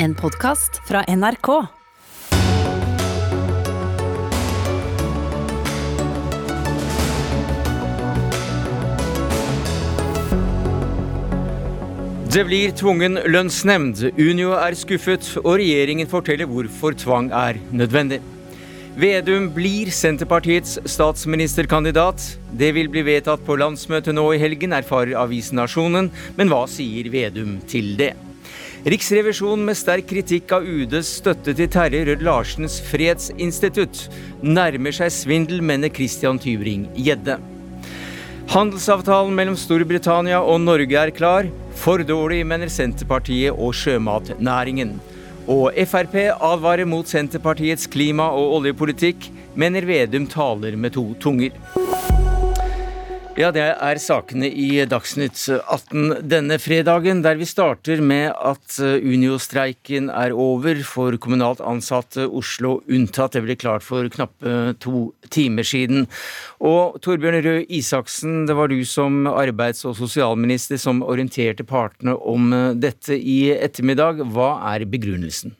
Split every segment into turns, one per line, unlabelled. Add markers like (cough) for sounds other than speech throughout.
En podkast fra NRK.
Det blir tvungen lønnsnemnd. Unio er skuffet, og regjeringen forteller hvorfor tvang er nødvendig. Vedum blir Senterpartiets statsministerkandidat. Det vil bli vedtatt på landsmøtet nå i helgen, erfarer avisen Nasjonen. Men hva sier Vedum til det? Riksrevisjonen med sterk kritikk av UDs støtte til Terje Rød-Larsens fredsinstitutt nærmer seg svindel, mener Christian Tybring-Gjedde. Handelsavtalen mellom Storbritannia og Norge er klar. For dårlig, mener Senterpartiet og sjømatnæringen. Og Frp advarer mot Senterpartiets klima- og oljepolitikk, mener Vedum taler med to tunger. Ja, det er sakene i Dagsnytt 18 denne fredagen, der vi starter med at Unio-streiken er over for kommunalt ansatte Oslo unntatt. Det ble klart for knappe to timer siden. Og Torbjørn Røe Isaksen, det var du som arbeids- og sosialminister som orienterte partene om dette i ettermiddag. Hva er begrunnelsen?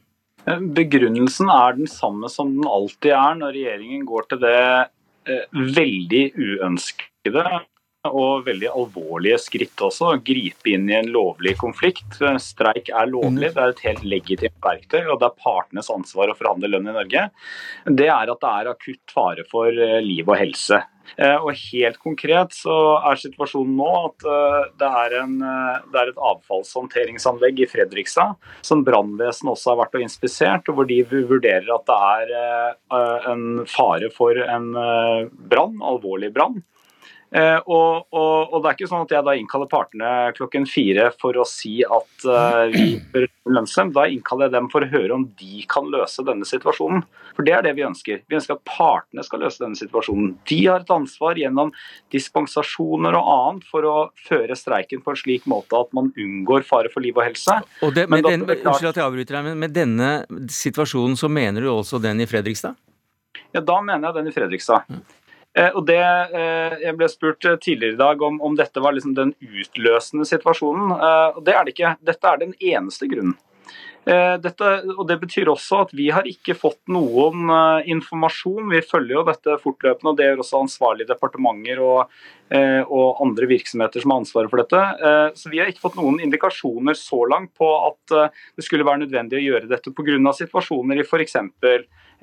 Begrunnelsen er den samme som den alltid er når regjeringen går til det veldig uønskede og veldig alvorlige skritt også. Gripe inn i en lovlig konflikt. Streik er lovlig, det er et helt legitimt verktøy. Og det er partenes ansvar å forhandle lønn i Norge. Det er at det er akutt fare for liv og helse. Og Helt konkret så er situasjonen nå at det er, en, det er et avfallshåndteringsanlegg i Fredrikstad som brannvesenet også har vært og inspisert, og hvor de vurderer at det er en fare for en brann, alvorlig brann. Eh, og, og, og, det er ikke sånn at jeg da innkaller partene klokken fire for å si at uh, vi bør lønnsnemnd. Da innkaller jeg dem for å høre om de kan løse denne situasjonen. For det er det vi ønsker. Vi ønsker at partene skal løse denne situasjonen. De har et ansvar gjennom dispensasjoner og annet for å føre streiken på en slik måte at man unngår fare for liv og helse.
Og det, men den, unnskyld at jeg avbryter deg, men med denne situasjonen så mener du også den i Fredrikstad?
Ja, da mener jeg den i Fredrikstad. Og det, Jeg ble spurt tidligere i dag om, om dette var liksom den utløsende situasjonen. og Det er det ikke. Dette er den eneste grunnen. Dette, og Det betyr også at vi har ikke fått noen informasjon. Vi følger jo dette fortløpende, og det gjør også ansvarlige departementer og, og andre virksomheter som har ansvaret for dette. Så Vi har ikke fått noen indikasjoner så langt på at det skulle være nødvendig å gjøre dette pga. situasjoner i f.eks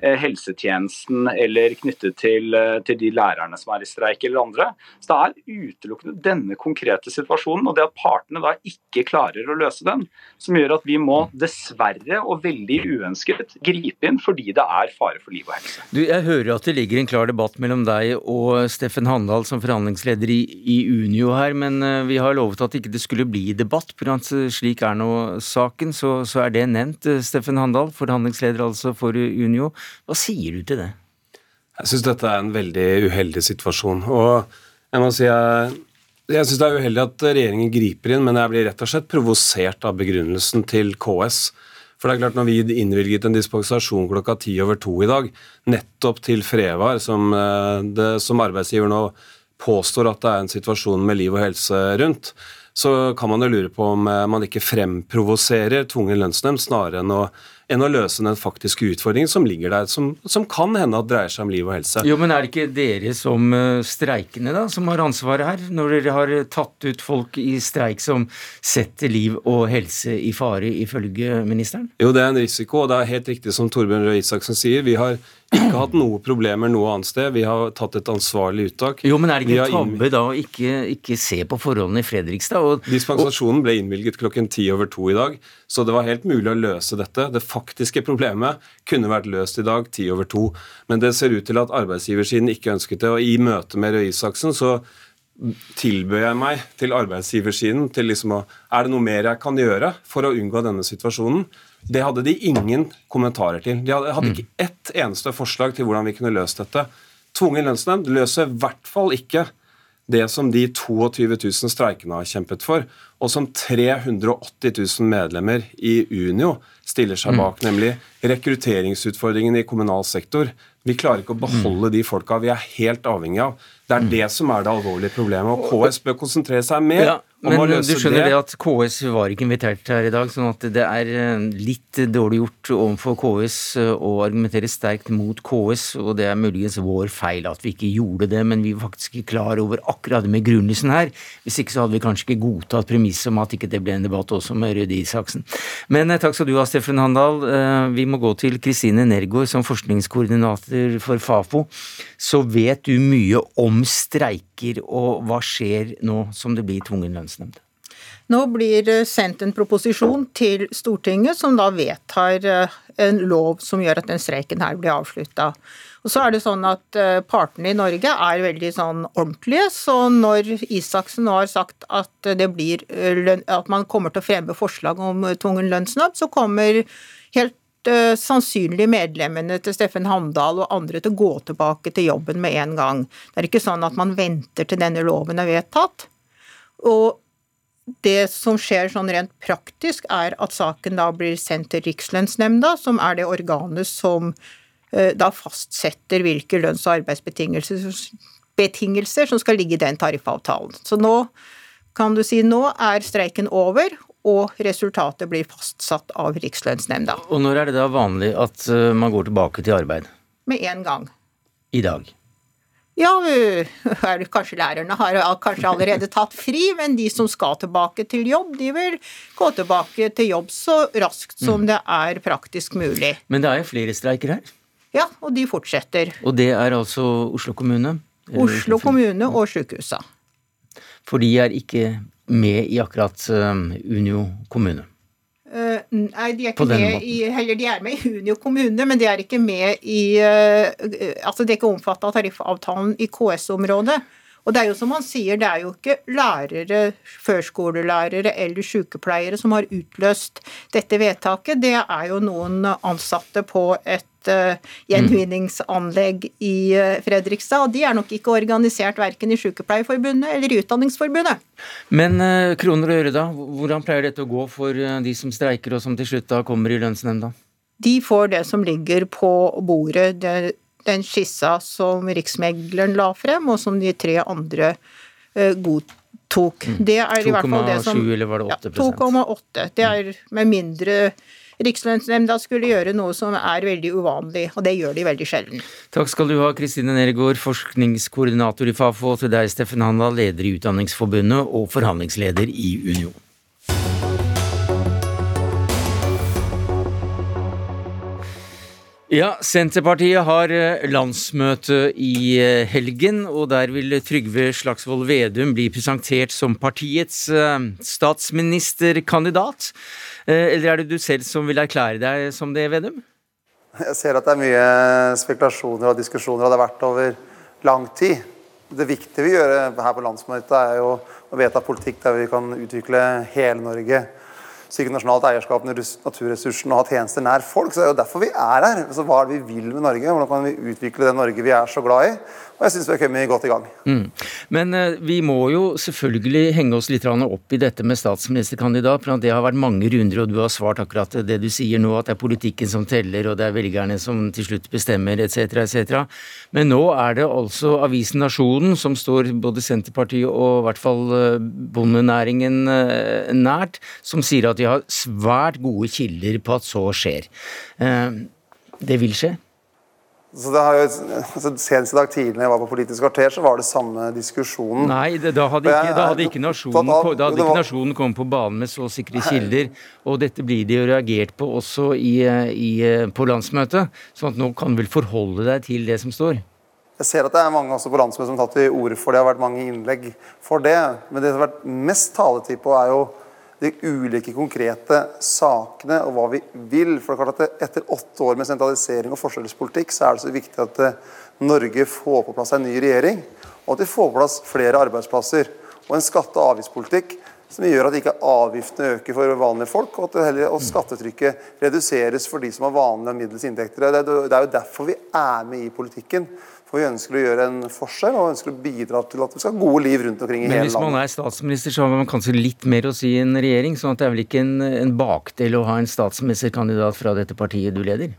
helsetjenesten eller knyttet til, til, de lærerne som er i streik eller andre. Så Det er utelukkende denne konkrete situasjonen og det at partene da ikke klarer å løse den, som gjør at vi må dessverre og veldig uønsket gripe inn fordi det er fare for liv og helse.
Du, Jeg hører at det ligger en klar debatt mellom deg og Steffen Handal som forhandlingsleder i, i Unio her, men vi har lovet at ikke det skulle bli debatt. Slik er nå saken, så, så er det nevnt. Steffen Handal, forhandlingsleder altså for Unio. Hva sier du til det?
Jeg syns dette er en veldig uheldig situasjon. Og jeg må si jeg, jeg syns det er uheldig at regjeringen griper inn, men jeg blir rett og slett provosert av begrunnelsen til KS. For det er klart Når vi innvilget en dispensasjon klokka ti over to i dag, nettopp til Frevar, som, det, som arbeidsgiver nå påstår at det er en situasjon med liv og helse rundt, så kan man jo lure på om man ikke fremprovoserer tvungen lønnsnemnd snarere enn å enn å løse den faktiske utfordringen som ligger der, som, som, kan hende at dreier seg om liv og helse.
Jo, Men er det ikke dere som streikende da, som har ansvaret her, når dere har tatt ut folk i streik som setter liv og helse i fare, ifølge ministeren?
Jo, det er en risiko, og det er helt riktig som Torbjørn Røe Isaksen sier. Vi har ikke hatt noe problemer noe annet sted. Vi har tatt et ansvarlig uttak.
Jo, men er det ikke tabbe da å ikke, ikke, se på forholdene i Fredrikstad? Og,
Dispensasjonen ble innvilget klokken ti over to i dag, så det var helt mulig å løse dette. Det faktiske problemet kunne vært løst i dag ti over to, men det ser ut til at arbeidsgiversiden ikke ønsket det. og I møte med Røe Isaksen så tilbød jeg meg til arbeidsgiversiden til liksom å Er det noe mer jeg kan gjøre for å unngå denne situasjonen? Det hadde de ingen kommentarer til. De hadde, hadde ikke ett eneste forslag til hvordan vi kunne løst dette. Tvungen lønnsnemnd løser i hvert fall ikke det som de 22 000 streikende har kjempet for, og som 380 000 medlemmer i Unio stiller seg bak, mm. nemlig rekrutteringsutfordringen i kommunal sektor. Vi klarer ikke å beholde de folka vi er helt avhengig av. Det er det som er det alvorlige problemet. og KS bør konsentrere seg mer ja.
Men du skjønner det. det at KS var ikke invitert her i dag, sånn at det er eh, litt dårlig gjort overfor KS eh, å argumentere sterkt mot KS, og det er muligens vår feil at vi ikke gjorde det, men vi var faktisk ikke klar over akkurat det med grunnelsen her. Hvis ikke så hadde vi kanskje ikke godtatt premisset om at ikke det ble en debatt også med Røde Isaksen. Men eh, takk skal du ha, Steffen Handal. Vi må gå til Kristine Nergård som forskningskoordinator for Fafo. Så vet du mye om streiker, og hva skjer nå som det blir tvungen lønnsnemnd?
Nå blir det sendt en proposisjon til Stortinget som da vedtar eh, en lov som gjør at den streiken her blir avslutta. Og så er det sånn at eh, partene i Norge er veldig sånn ordentlige, så når Isaksen nå har sagt at, det blir, eh, at man kommer til å fremme forslag om tvungen lønnsnemnd, så kommer helt sannsynlig medlemmene til Steffen Hamdal og andre til å gå tilbake til jobben med en gang. Det er ikke sånn at man venter til denne loven er vedtatt. Og det som skjer sånn rent praktisk, er at saken da blir sendt til Rikslønnsnemnda, som er det organet som eh, da fastsetter hvilke lønns- og arbeidsbetingelser betingelser som skal ligge i den tariffavtalen. Så nå kan du si nå er streiken over, og resultatet blir fastsatt av Rikslønnsnemnda.
Og når er det da vanlig at eh, man går tilbake til arbeid?
Med en gang.
I dag?
Ja, (laughs) kanskje lærerne har kanskje allerede tatt fri, men de som skal tilbake til jobb, de vil gå tilbake til jobb så raskt som mm. det er praktisk mulig.
Men det er jo flere streiker her?
Ja, og de fortsetter.
Og det er altså Oslo kommune?
Oslo kommune og sykehusa.
For de er ikke med i akkurat um, Unio kommune?
Uh, nei, de er ikke med i heller, de er med i Unio kommune, men de er ikke med i uh, Altså, de er ikke omfattet av tariffavtalen i KS-området. Og det er jo som han sier, det er jo ikke lærere, førskolelærere eller sykepleiere som har utløst dette vedtaket. Det er jo noen ansatte på et uh, gjenvinningsanlegg i uh, Fredrikstad. Og de er nok ikke organisert verken i Sykepleierforbundet eller i Utdanningsforbundet.
Men uh, kroner og øre, da? Hvordan pleier dette å gå for de som streiker og som til slutt da kommer i lønnsnemnda?
De får det som ligger på bordet. Det den skissa som Riksmegleren la frem, og som de tre andre uh, godtok.
Mm. Det er i hvert fall det som 2,7 eller var det 8
ja, 2,8. Det er med mindre Rikslønnsnemnda skulle gjøre noe som er veldig uvanlig, og det gjør de veldig sjelden.
Takk skal du ha, Kristine Nergård, forskningskoordinator i Fafo, og til deg, Steffen Handal, leder i Utdanningsforbundet og forhandlingsleder i Union. Ja, Senterpartiet har eh, landsmøte i eh, helgen, og der vil Trygve Slagsvold Vedum bli presentert som partiets eh, statsministerkandidat. Eller er det du selv som vil erklære deg som det, Vedum?
Jeg ser at det er mye spekulasjoner og diskusjoner, og det har vært over lang tid. Det viktige vi gjør her på landsmøtet, er jo å vedta politikk der vi kan utvikle hele Norge sikre nasjonalt eierskap til naturressursene og ha tjenester nær folk. så Det er jo derfor vi er her. Så Hva er det vi vil med Norge? Hvordan kan vi utvikle det Norge vi er så glad i? Og jeg syns vi har kommet godt i gang. Mm.
Men eh, vi må jo selvfølgelig henge oss litt opp i dette med statsministerkandidat. for Det har vært mange runder, og du har svart akkurat det du sier nå, at det er politikken som teller, og det er velgerne som til slutt bestemmer, etc., etc. Men nå er det altså avisen Nasjonen som står både Senterpartiet og i hvert fall eh, bondenæringen uh, nært, som sier at de har svært gode kilder på at så skjer. Eh, det vil skje?
Så det har jo, altså Senest i dag tidlig når jeg var på Politisk kvarter, så var det samme diskusjonen.
Nei, det, da hadde ikke, da hadde ikke nasjonen, da hadde ikke nasjonen kommet på banen med så sikre kilder. Og dette blir det jo reagert på også i, i, på landsmøtet. sånn at nå kan du vel forholde deg til det som står.
Jeg ser at det er mange også på landsmøtet som har tatt til orde for det. Det har vært mange innlegg for det. Men det som har vært mest taletid på, er jo de ulike konkrete sakene og hva vi vil. For det er klart at Etter åtte år med sentralisering og forskjellspolitikk, så er det så viktig at eh, Norge får på plass en ny regjering, og at vi får på plass flere arbeidsplasser. Og en skatte- og avgiftspolitikk som gjør at ikke avgiftene øker for vanlige folk, og at heller, og skattetrykket reduseres for de som har vanlige og middels inntekter. Er, det er jo derfor vi er med i politikken. For vi ønsker å gjøre en forskjell og ønsker å bidra til at vi skal ha gode liv rundt omkring i
Men
hele landet.
Men hvis man er statsminister, så har man kanskje litt mer å si enn en regjering? sånn at det er vel ikke en, en bakdel å ha en statsministerkandidat fra dette partiet du leder?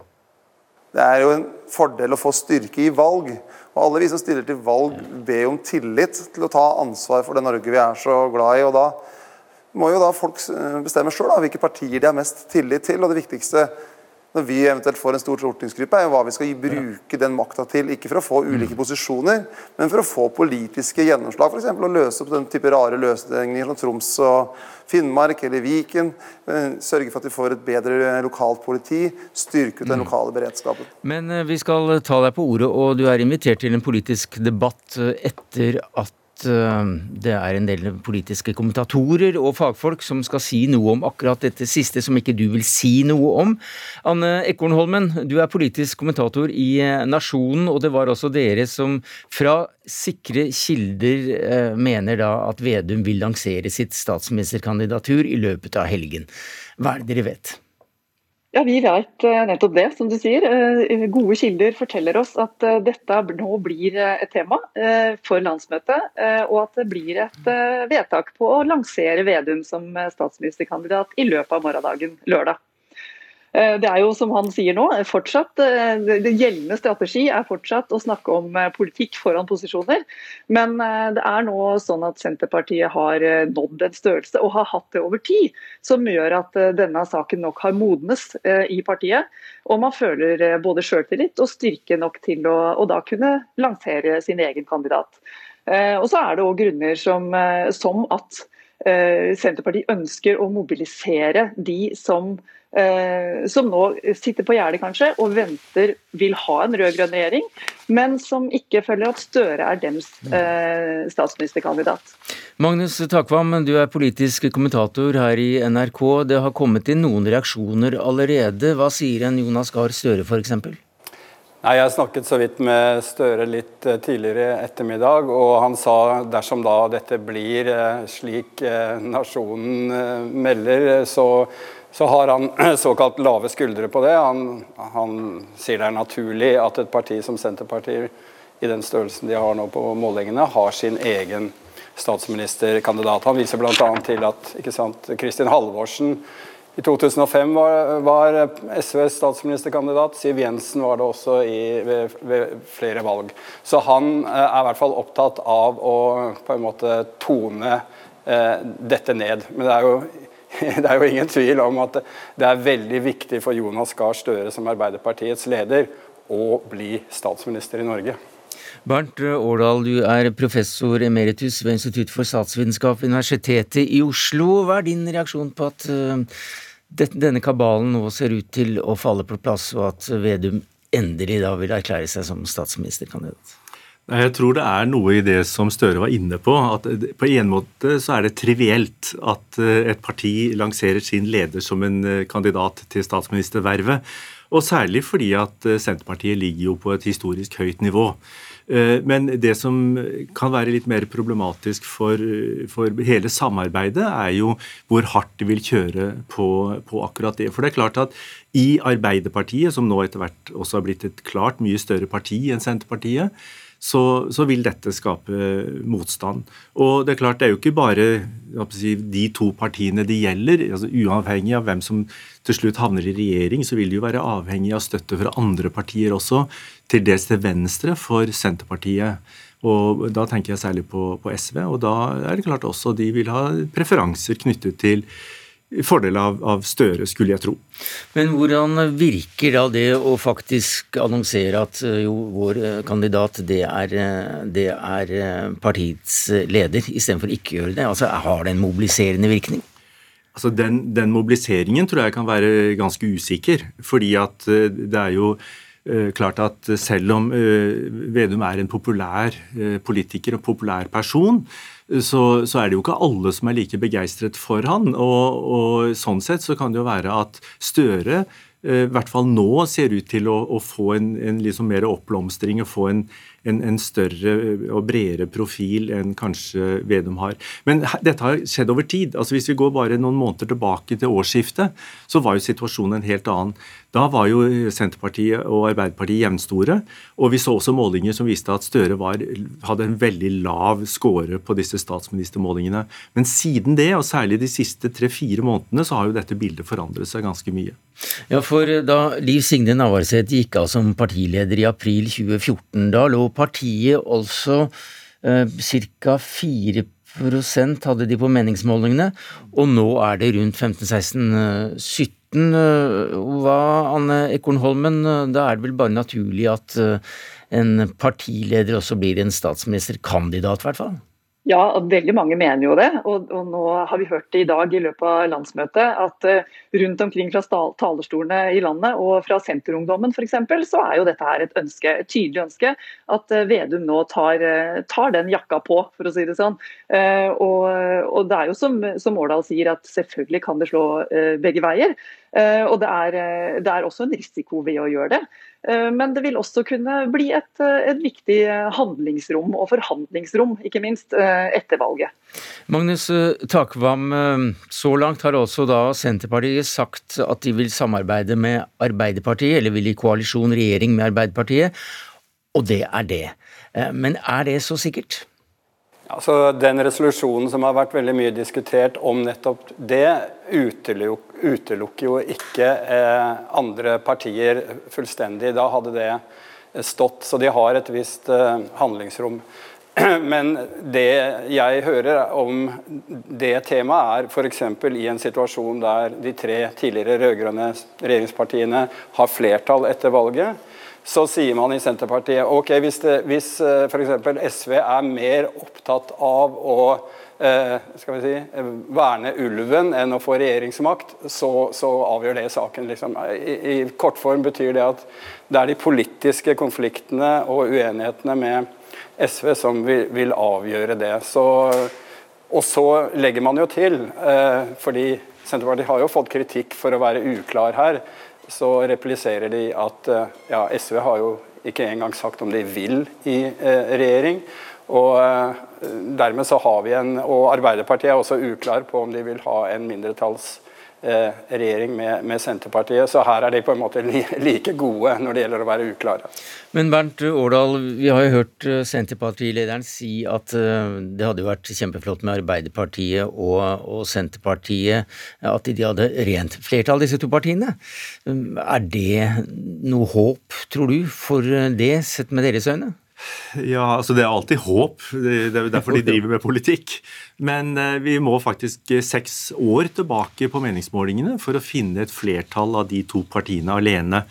Det er jo en fordel å få styrke i valg. Og alle vi som stiller til valg, ber om tillit til å ta ansvar for det Norge vi er så glad i. og da må jo da folk bestemme sjøl hvilke partier de har mest tillit til. og det viktigste når vi eventuelt får en stor stortingsgruppe, er jo hva vi skal bruke den makta til. Ikke for å få ulike mm. posisjoner, men for å få politiske gjennomslag. F.eks. å løse opp den type rare løsninger som Troms og Finnmark eller Viken. Eh, sørge for at vi får et bedre lokalt politi. Styrke ut den mm. lokale beredskapen.
Men eh, vi skal ta deg på ordet, og du er invitert til en politisk debatt eh, etter at Eh, det er en del politiske kommentatorer og fagfolk som skal si noe om akkurat dette siste som ikke du vil si noe om. Anne Ekornholmen, du er politisk kommentator i eh, Nasjonen, og det var også dere som fra sikre kilder eh, mener da at Vedum vil lansere sitt statsministerkandidatur i løpet av helgen. Hva er det dere vet?
Ja, Vi vet eh, nettopp det, som du sier. Eh, gode kilder forteller oss at eh, dette nå blir et tema for landsmøtet, og at det blir et vedtak på å lansere Vedum som statsministerkandidat i løpet av morgendagen lørdag. Eh, det er jo som han sier nå, fortsatt, eh, det gjeldende strategi er fortsatt å snakke om eh, politikk foran posisjoner. Men det er nå sånn at Senterpartiet har nådd en størrelse, og har hatt det over tid, som gjør at denne saken nok har modnes i partiet. Og man føler både sjøltillit og styrke nok til å, å, da kunne lansere sin egen kandidat. Og så er det òg grunner som, som at Senterpartiet ønsker å mobilisere de som som nå sitter på gjerdet kanskje og venter, vil ha en rød-grønn regjering, men som ikke føler at Støre er dems eh, statsministerkandidat.
Magnus Takvam, du er politisk kommentator her i NRK. Det har kommet inn noen reaksjoner allerede. Hva sier en Jonas Gahr Støre f.eks.?
Nei, Jeg snakket så vidt med Støre litt tidligere tidligere ettermiddag, og han sa dersom da dette blir slik nasjonen melder, så så har han (clears throat) såkalt lave skuldre på det. Han, han, sier det er naturlig at et parti som Senterpartiet, i den størrelsen de har nå på målingene, har sin egen statsministerkandidat. Han viser bl.a. til at sant, Kristin Halvorsen i 2005 var, var SVs statsministerkandidat. Siv Jensen var det også i, ved, ved, flere valg. Så han eh, er i hvert fall opptatt av å på en måte tone eh, dette ned. Men det er jo (laughs) det er jo ingen tvil om at det er veldig viktig for Jonas Gahr Støre som Arbeiderpartiets leder å bli statsminister i Norge.
Bernt Årdal, du er professor emeritus ved Institutt for statsvitenskap ved Universitetet i Oslo. Hva er din reaksjon på at uh, denne kabalen nå ser ut til å falle på plass, og at Vedum endelig da vil erklære seg som statsministerkandidat?
Jeg tror det er noe i det som Støre var inne på. at På en måte så er det trivielt at eh, et parti lanserer sin leder som en eh, kandidat til statsministervervet. Og særlig fordi at eh, Senterpartiet ligger jo på et historisk høyt nivå. Men det som kan være litt mer problematisk for, for, hele samarbeidet, er jo hvor hardt de vil kjøre på, på, akkurat det. For det er klart at i Arbeiderpartiet, som nå etter hvert også har blitt et klart mye større parti enn Senterpartiet, så, så, vil dette skape motstand. Og Det er klart, det er jo ikke bare si, de to partiene det gjelder. altså Uavhengig av hvem som til slutt havner i regjering, så vil det jo være avhengig av støtte fra andre partier også, til dels til venstre for Senterpartiet. Og Da tenker jeg særlig på, på SV. og Da er det klart også de vil ha preferanser knyttet til fordel av, av, Støre, skulle jeg tro.
Men hvordan virker da det å faktisk annonsere at eh, jo, vår eh, kandidat det er, eh, det er partiets leder, istedenfor ikke å gjøre det? Altså, Har det en mobiliserende virkning?
Altså den, den, mobiliseringen tror jeg kan være ganske usikker. Fordi at det er jo klart at selv om Vedum er en populær politiker og populær person, så, så, er det jo ikke alle som er like begeistret for han. Og, og sånn sett så kan det jo være at Støre eh, i hvert fall nå ser ut til å, å få en, en liksom mer oppblomstring og få en, en, en, større og bredere profil enn kanskje Vedum har. Men dette har skjedd over tid. Altså Hvis vi går bare noen måneder tilbake til årsskiftet, så var jo situasjonen en helt annen. Da var jo Senterpartiet og Arbeiderpartiet jevnstore. Og vi så også målinger som viste at Støre var, hadde en veldig lav score på disse statsministermålingene. Men siden det, og særlig de siste tre-fire månedene, så har jo dette bildet forandret seg ganske mye.
Ja, for da Liv Signe Navarsete gikk av som partileder i april 2014, da lå partiet altså ca. 4 prosent hadde de på meningsmålingene, og nå er det rundt 15-16-17. Hva, Anne Ekornholmen, da er det vel bare naturlig at en partileder også blir en statsministerkandidat, i hvert fall?
Ja, veldig mange mener jo det. Og, og, nå har vi hørt det i dag i løpet av landsmøtet at uh, rundt omkring fra talerstolene i landet og fra Senterungdommen f.eks. så er jo dette her et ønske, et tydelig ønske at uh, Vedum nå tar, uh, tar, den jakka på, for å si det sånn. Og, og, det er jo som, som Årdal sier at selvfølgelig kan det slå begge veier. Og det er, det er også en risiko ved å gjøre det. Eh, men det vil også kunne bli et, eh, et, viktig handlingsrom og forhandlingsrom, ikke minst, eh, etter valget.
Magnus Takvam, så langt har også da Senterpartiet sagt at de vil samarbeide med Arbeiderpartiet, eller vil i koalisjon regjering med Arbeiderpartiet, og det er det. Men er det så sikkert?
Altså, den resolusjonen som har vært veldig mye diskutert om nettopp det, utelukker jo ikke eh, andre partier fullstendig. Da hadde det stått. Så de har et visst eh, handlingsrom. (clears throat) Men det jeg hører om det temaet, er f.eks. i en situasjon der de tre tidligere rød-grønne regjeringspartiene har flertall etter valget så sier man i Senterpartiet ok, hvis, det, hvis eh, f.eks. SV er mer opptatt av å skal vi si, verne ulven enn å få regjeringsmakt, så, så avgjør det saken. Liksom. I, I kortform betyr det at det er de politiske konfliktene og uenighetene med SV som vil, vil avgjøre det. Så, og så legger man jo til, eh, fordi Senterpartiet har jo fått kritikk for å være uklar her så repliserer de at eh, ja, SV har jo ikke engang sagt om de vil i eh, regjering. Og eh, dermed så har vi en, og Arbeiderpartiet er også uklar på om de vil ha en mindretallsregjering Eh, med, med, Senterpartiet. Så her er de på en måte like gode når det gjelder å være uklare.
Men Bernt Årdal, vi har jo hørt eh, Senterpartilederen si at eh, det hadde vært kjempeflott med Arbeiderpartiet og, og Senterpartiet, at de hadde rent flertall, disse to partiene. Er det noe håp, tror du, for det, sett med deres øyne?
Ja, altså Det er alltid håp. Det er derfor de (laughs) driver med politikk. Men eh, vi må faktisk eh, seks år tilbake på meningsmålingene for å finne et flertall av de to partiene alene.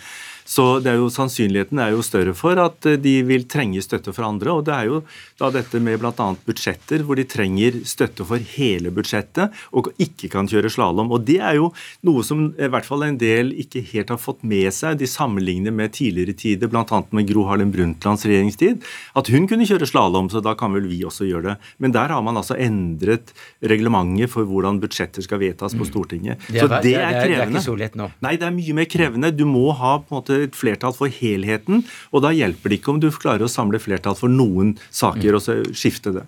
Så det er jo, sannsynligheten er jo større for at eh, de vil trenge støtte fra andre. Og det er jo da dette med bl.a. budsjetter, hvor de trenger støtte for hele budsjettet og ikke kan kjøre slalåm. Og det er jo noe som i hvert fall en del ikke helt har fått med seg. De sammenligner med tidligere tider, bl.a. med Gro Harlem Brundtlands regjeringstid. At hun kunne kjøre slalåm, så da kan vel vi også gjøre det. Men der har man altså endret reglementet for hvordan budsjetter skal vedtas på mm. Stortinget.
Så det er, krevende. Det er ikke så lett nå.
Nei, det er mye mer krevende. Du må ha på en måte et flertall for helheten. Og da hjelper det ikke om du klarer å samle flertall for noen saker og så skifte det.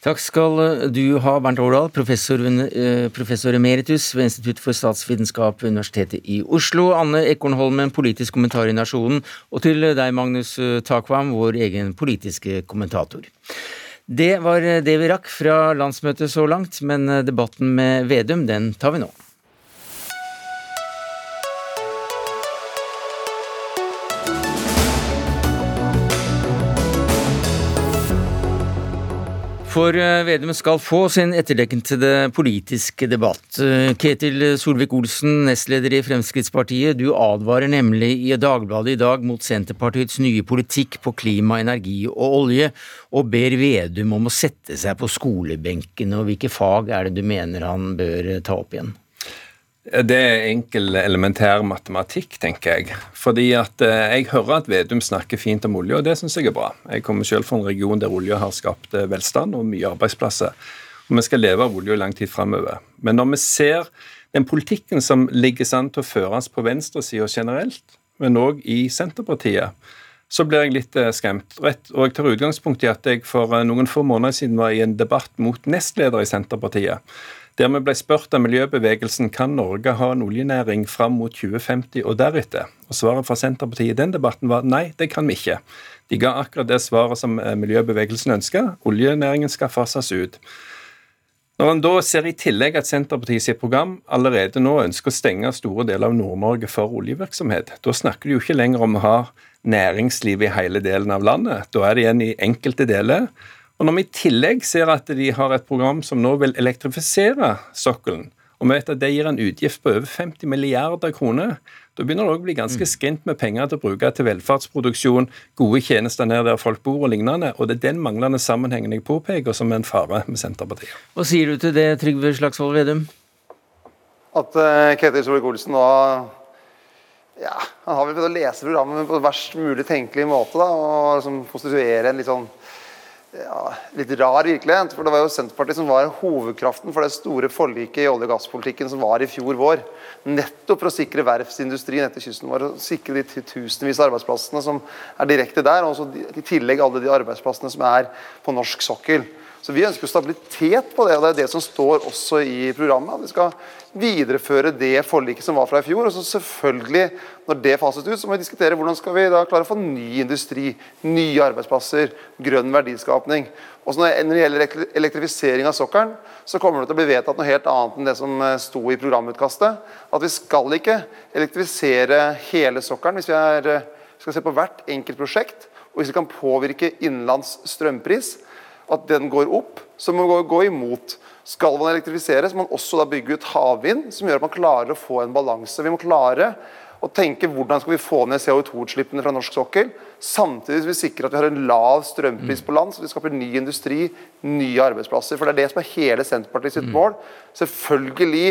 Takk skal du ha, Bernt Årdal, professor, eh, professor, emeritus ved Institutt for statsvitenskap ved Universitetet i Oslo. Anne Ekornholmen, politisk kommentar i Nasjonen. Og til deg, Magnus Takvam, vår egen politiske kommentator. Det var det vi rakk fra landsmøtet så langt, men debatten med Vedum, den tar vi nå. For eh, Vedum skal få sin etterdekkende politiske debatt. Eh, Ketil Solvik-Olsen, nestleder i Fremskrittspartiet, du advarer nemlig i Dagbladet i dag mot Senterpartiets nye politikk på klima, energi og olje, og ber Vedum om å sette seg på skolebenken. Og hvilke fag er det du mener han bør ta opp igjen?
Det er enkel, elementær matematikk, tenker jeg. Fordi at eh, Jeg hører at Vedum snakker fint om olje, og det syns jeg er bra. Jeg kommer selv fra en region der olje har skapt eh, velstand og mye arbeidsplasser. Og vi skal leve av olje lang tid framover. Men når vi ser den politikken som ligger an til å føres på venstresida generelt, men òg i Senterpartiet, så blir jeg litt skremt. skremt. Og jeg tar utgangspunkt i at jeg for noen få måneder siden var i en debatt mot nestleder i Senterpartiet der vi ble spurt av miljøbevegelsen kan Norge ha en oljenæring fram mot 2050 og deretter. Og Svaret fra Senterpartiet i den debatten var nei, det kan vi ikke. De ga akkurat det svaret som eh, miljøbevegelsen ønska. Oljenæringen skal fases ut. Når en da ser i tillegg at Senterpartiet sitt program allerede nå ønsker å stenge store deler av Nord-Norge for oljevirksomhet, da snakker de jo ikke lenger om å ha næringsliv i hele delen av landet. Da er det igjen i enkelte deler. Og når vi i tillegg ser at de har et program som nå vil elektrifisere sokkelen, og vi vet at det gir en utgift på over 50 milliarder kroner, da begynner det å bli ganske mm. skrint med penger til å bruke til velferdsproduksjon, gode tjenester nær der folk bor og lignende. Og det er den manglende sammenhengen jeg påpeker som er en fare med Senterpartiet.
Hva sier du til det, Trygve Slagsvold Vedum?
At uh, Ketil Solvik-Olsen nå ja, Han har vel prøvd å lese programmet på verst mulig tenkelig måte. da, Og liksom konstituere en litt sånn ja, litt rar virkelighet. For det var jo Senterpartiet som var hovedkraften for det store forliket i olje- og gasspolitikken som var i fjor vår. Nettopp for å sikre verftsindustrien etter kysten vår. og Sikre de tusenvis av arbeidsplassene som er direkte der. Og i tillegg alle de arbeidsplassene som er på norsk sokkel. Så Vi ønsker stabilitet på det, og det er det som står også i programmet. Vi skal videreføre det forliket som var fra i fjor. og så selvfølgelig, Når det fases ut, så må vi diskutere hvordan skal vi da klare å få ny industri, nye arbeidsplasser, grønn verdiskapning. Og Når det gjelder elektrifisering av sokkelen, så kommer det til å bli vedtatt noe helt annet enn det som eh, sto i programutkastet. At vi skal ikke elektrifisere hele sokkelen hvis vi er, eh, skal se på hvert enkelt prosjekt. Og hvis vi kan påvirke innenlands strømpris, at den går opp, så må vi gå imot. Skal man elektrifisere, så må man også bygge ut havvind, som gjør at man klarer å få en balanse. Vi må klare å tenke hvordan skal vi få ned CO2-utslippene fra norsk sokkel, samtidig som vi sikrer at vi har en lav strømpris på land, så vi skaper ny industri, nye arbeidsplasser. For det er det som er hele Senterpartiet sitt mm. mål. Selvfølgelig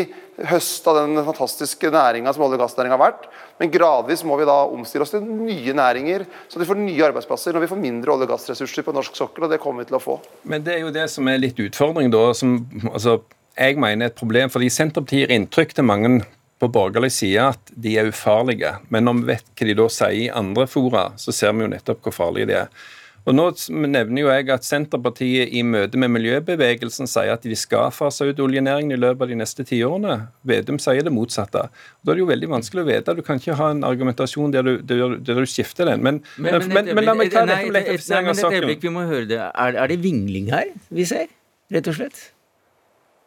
høste av den fantastiske næringa som olje- og gassnæringa har vært, men gradvis må vi da omstille oss til nye næringer, så vi får nye arbeidsplasser når vi får mindre olje- og gassressurser på norsk sokkel, og det kommer vi til å få.
Men det er jo det som er litt utfordring, da. som altså, jeg mener er et problem, fordi Senterpartiet gir inntrykk til mange på borgerlig side at de er ufarlige. Men når vi vet hva de da sier i andre fora, så ser vi jo nettopp hvor farlige de er. Og Nå nevner jo jeg at Senterpartiet i møte med miljøbevegelsen sier at de skal fase ut oljenæringen i løpet av de neste tiårene. Vedum sier det motsatte. Da er det jo veldig vanskelig å vite. Du kan ikke ha en argumentasjon der du, der, der du skifter den. Men, men, men, men, men la meg ta dette med elektrifisering av
saken. Vi må høre det. Er, er det vingling her vi ser, rett og slett?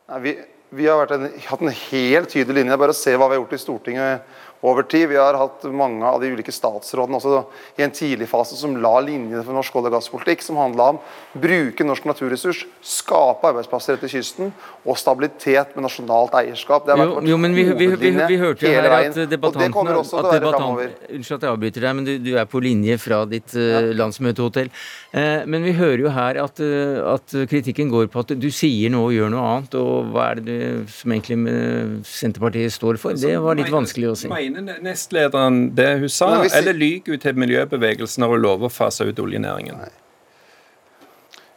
Nei, vi vi har en, hatt en helt tydelig linje. Bare se hva vi har gjort i Stortinget over tid. Vi har hatt mange av de ulike statsrådene også i en tidlig fase som la linjene for norsk olje- og gasspolitikk, som handla om bruke norsk naturressurs, skape arbeidsplasser etter kysten og stabilitet med nasjonalt eierskap.
Det har vært jo, jo, men vi, vi, vi, vi hørte jo her at debattantene at debattant, Unnskyld at jeg avbryter deg, men du, du, er på linje fra ditt uh, landsmøtehotell. Uh, men vi hører jo her at, uh, at, kritikken går på at du sier noe og gjør noe annet. Og hva er det du, som egentlig Senterpartiet står for? Det var litt vanskelig å si.
Mener nestlederen det hun sa, hvis... eller lyver hun til miljøbevegelsen når hun lover å fase ut oljenæringen? Nei.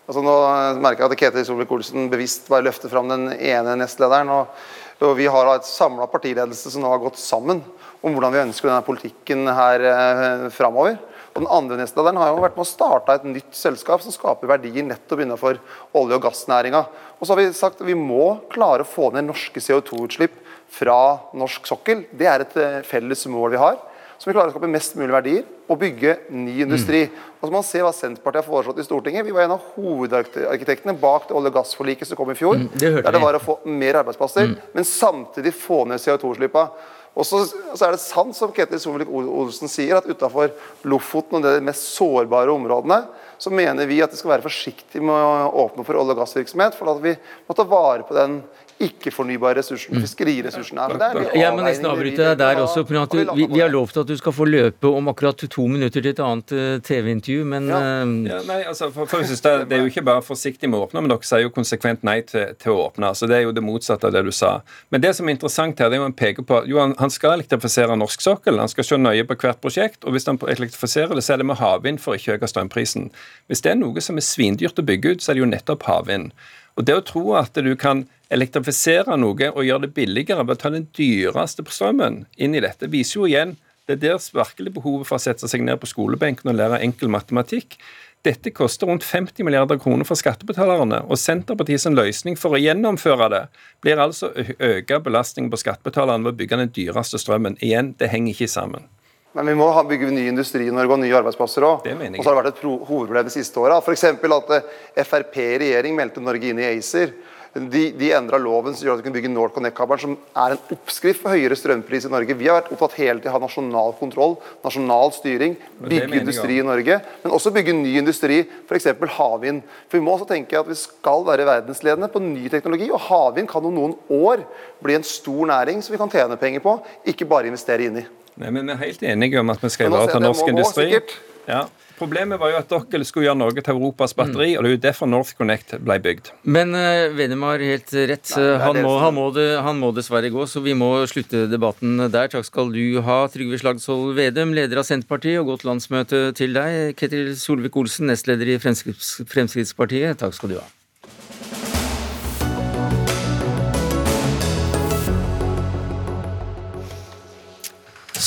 Altså nå merker jeg at Ketil Solvik-Olsen bevisst bare løfter fram den ene nestlederen. og, og Vi har et samla partiledelse som nå har gått sammen om hvordan vi ønsker denne politikken her eh, framover. Og den andre nestlederen har jo vært med å starte et nytt selskap som skaper verdier nettopp innenfor olje- og gassnæringa. Og så har vi sagt at vi må klare å få ned norske CO2-utslipp fra norsk sokkel. Det er et eh, felles mål vi har. Så vi klarer å skape mest mulig verdier og bygge ny industri. Mm. Og så må man se hva Senterpartiet har foreslått i Stortinget. Vi var en av hovedarkitektene bak det olje- og gassforliket som kom i fjor. Mm, det der det var å få mer arbeidsplasser, mm. men samtidig få ned CO2-slippa. Og så, så, er det sant som Ketil Solvik-Olsen sier, at utafor Lofoten og de mest sårbare områdene, så mener vi at det skal være forsiktig med å åpne for olje- og gassvirksomhet. For at vi må ta vare på den ikke-fornybare ressursene, mm. fiskeriressursene.
er der. er jeg må nesten avbryte deg der også. du, vi, vi, har lovt at du skal få løpe om akkurat to minutter til et annet uh, TV-intervju, men ja.
Uh, ja, nei, altså, for, for, det, det, er jo ikke bare forsiktig med å åpne, men dere sier jo konsekvent nei til, til, å åpne. så Det er jo det motsatte av det du sa. Men det som er interessant her, det er jo han peker på jo, han, han skal elektrifisere norsk sokkel. Han skal se nøye på hvert prosjekt. og Hvis han elektrifiserer det, så er det med havvind for å ikke øke strømprisen. Hvis det er noe som er svindyrt å bygge ut, så er det jo nettopp havvind. Og det å tro at du kan elektrifisere noe og gjøre det billigere ved å ta den dyreste strømmen inn i dette, viser jo igjen det er deres virkelig behovet for å sette seg ned på skolebenken og lære enkel matematikk. Dette koster rundt 50 milliarder kroner for skattebetalerne, og Senterpartiets løsning for å gjennomføre det blir altså å øke belastningen på skattebetalerne ved å bygge den dyreste strømmen. Igjen, det henger ikke sammen.
Men vi må bygge ny industri i Norge og nye arbeidsplasser òg. Og så har det vært et hovedproblem de siste åra. F.eks. at eh, Frp i regjering meldte Norge inn i ACER. De, de endra loven som gjør at vi kan bygge NorthConnect-kabelen, som er en oppskrift for høyere strømpris i Norge. Vi har vært opptatt hele tiden av nasjonal kontroll, nasjonal styring, bygge industri i Norge, men også bygge ny industri, f.eks. havvind. For Vi må også tenke at vi skal være verdensledende på ny teknologi, og havvind kan om noen år bli en stor næring som vi kan tjene penger på, ikke bare investere inn i.
Nei, men Vi er helt enige om at vi skal ivareta norsk industri. Ja. Problemet var jo at dere skulle gjøre Norge til Europas batteri, og det er jo derfor NorthConnect ble bygd.
Men uh, Vedum har helt rett.
Nei, er
han, må, han, må det, han må dessverre gå, så vi må slutte debatten der. Takk skal du ha, Trygve Slagsvold Vedum, leder av Senterpartiet, og godt landsmøte til deg. Ketil Solvik-Olsen, nestleder i Fremskritts- Fremskrittspartiet. Takk skal du ha.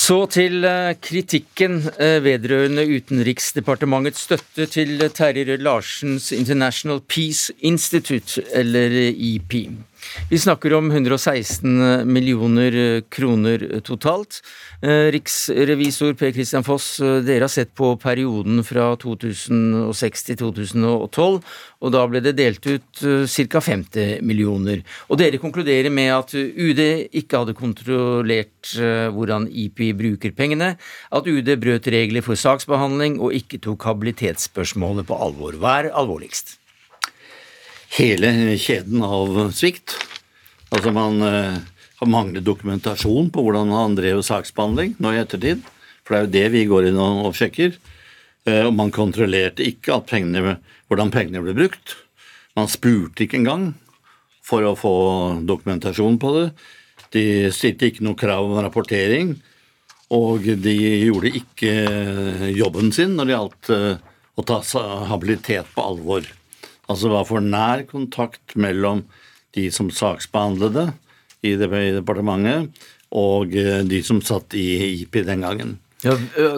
Så til eh, kritikken eh, vedrørende Utenriksdepartementets støtte til Terje Rød-Larsens International Peace Institute, eller IP. Vi snakker om 116 millioner kroner totalt. Eh, Riksrevisor Per Christian Foss, eh, dere har sett på perioden fra 2006 til 2012, og da ble det delt ut ca. 50 millioner. Og dere konkluderer med at UD ikke hadde kontrollert eh, hvordan IP bruker pengene, at UD brøt regler for saksbehandling og ikke tok habilitetsspørsmålet på alvor. Hva er alvorligst?
Hele kjeden av svikt. Altså man eh, har manglet dokumentasjon på hvordan han drev saksbehandling nå i ettertid. For det er jo det vi går inn og, sjekker. Eh, og man kontrollerte ikke pengene, hvordan pengene ble brukt. Man spurte ikke engang for å få dokumentasjon på det. De stilte ikke noe krav om rapportering. Og de gjorde ikke jobben sin når det gjaldt eh, å ta habilitet på alvor. Altså var for nær kontakt mellom de som saksbehandlede i departementet, og eh, de som satt i IP den gangen.
Ja,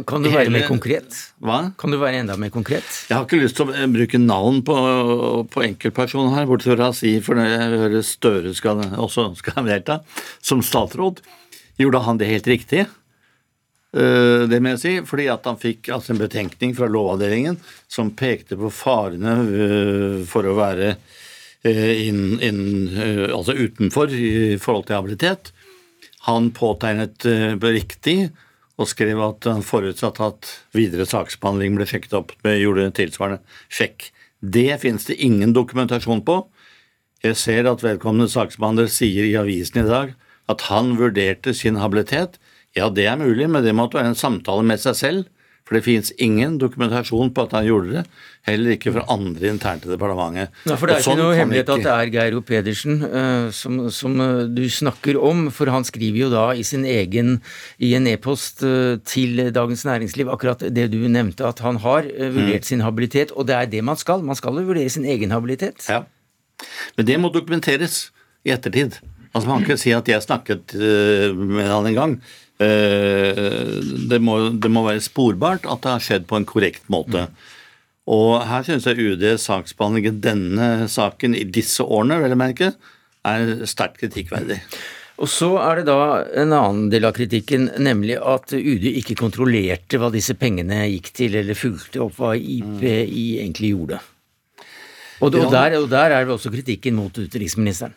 kan du være
Hele-
mer konkret?
Hva?
Kan du være enda mer konkret?
Jeg har ikke lyst til å eh, bruke navn på, på enkeltpersoner her, bortsett fra å si, for når jeg hører Støre skal, også skal delta som statsråd, gjorde han det helt riktig? Eh, Det må jeg si, fordi at han fikk altså en betenkning fra Lovavdelingen som pekte på farene eh, for å være eh, inn, inn, altså utenfor i forhold til habilitet. Han påtegnet riktig og skrev at han forutsatte at videre saksbehandling ble sjekket opp. Gjorde tilsvarende sjekk. Det finnes det ingen dokumentasjon på. Jeg ser at vedkommende saksbehandler sier i avisen i dag at han vurderte sin habilitet. Ja, det er mulig, men det måtte være en samtale med seg selv. For det finnes ingen dokumentasjon på at han gjorde det. Heller ikke fra andre internt i departementet.
Ja, for Det er ikke
sånn
noe
hemmelighet
hemmelighet at det er Geir O. Pedersen uh, som, som uh, du snakker om, for han skriver jo da i sin egen i en e-post uh, til Dagens Næringsliv akkurat det du nevnte, at han har vurdert sin habilitet, og det er det man skal. Man skal jo vurdere sin egen habilitet.
Ja. Men det må dokumenteres i ettertid. Altså Man kan ikke si at jeg snakket med han en gang. Eh, Det må, det må være sporbart at det har skjedd på en korrekt måte. Og her syns jeg UDs saksbehandling i denne saken i disse årene, vel å merke, er sterkt kritikkverdig.
Og så er det da en annen del av kritikken, nemlig at UD ikke kontrollerte hva disse pengene gikk til, eller fulgte opp hva IPI egentlig gjorde. Og, og, der, og der er det også kritikken mot utenriksministeren.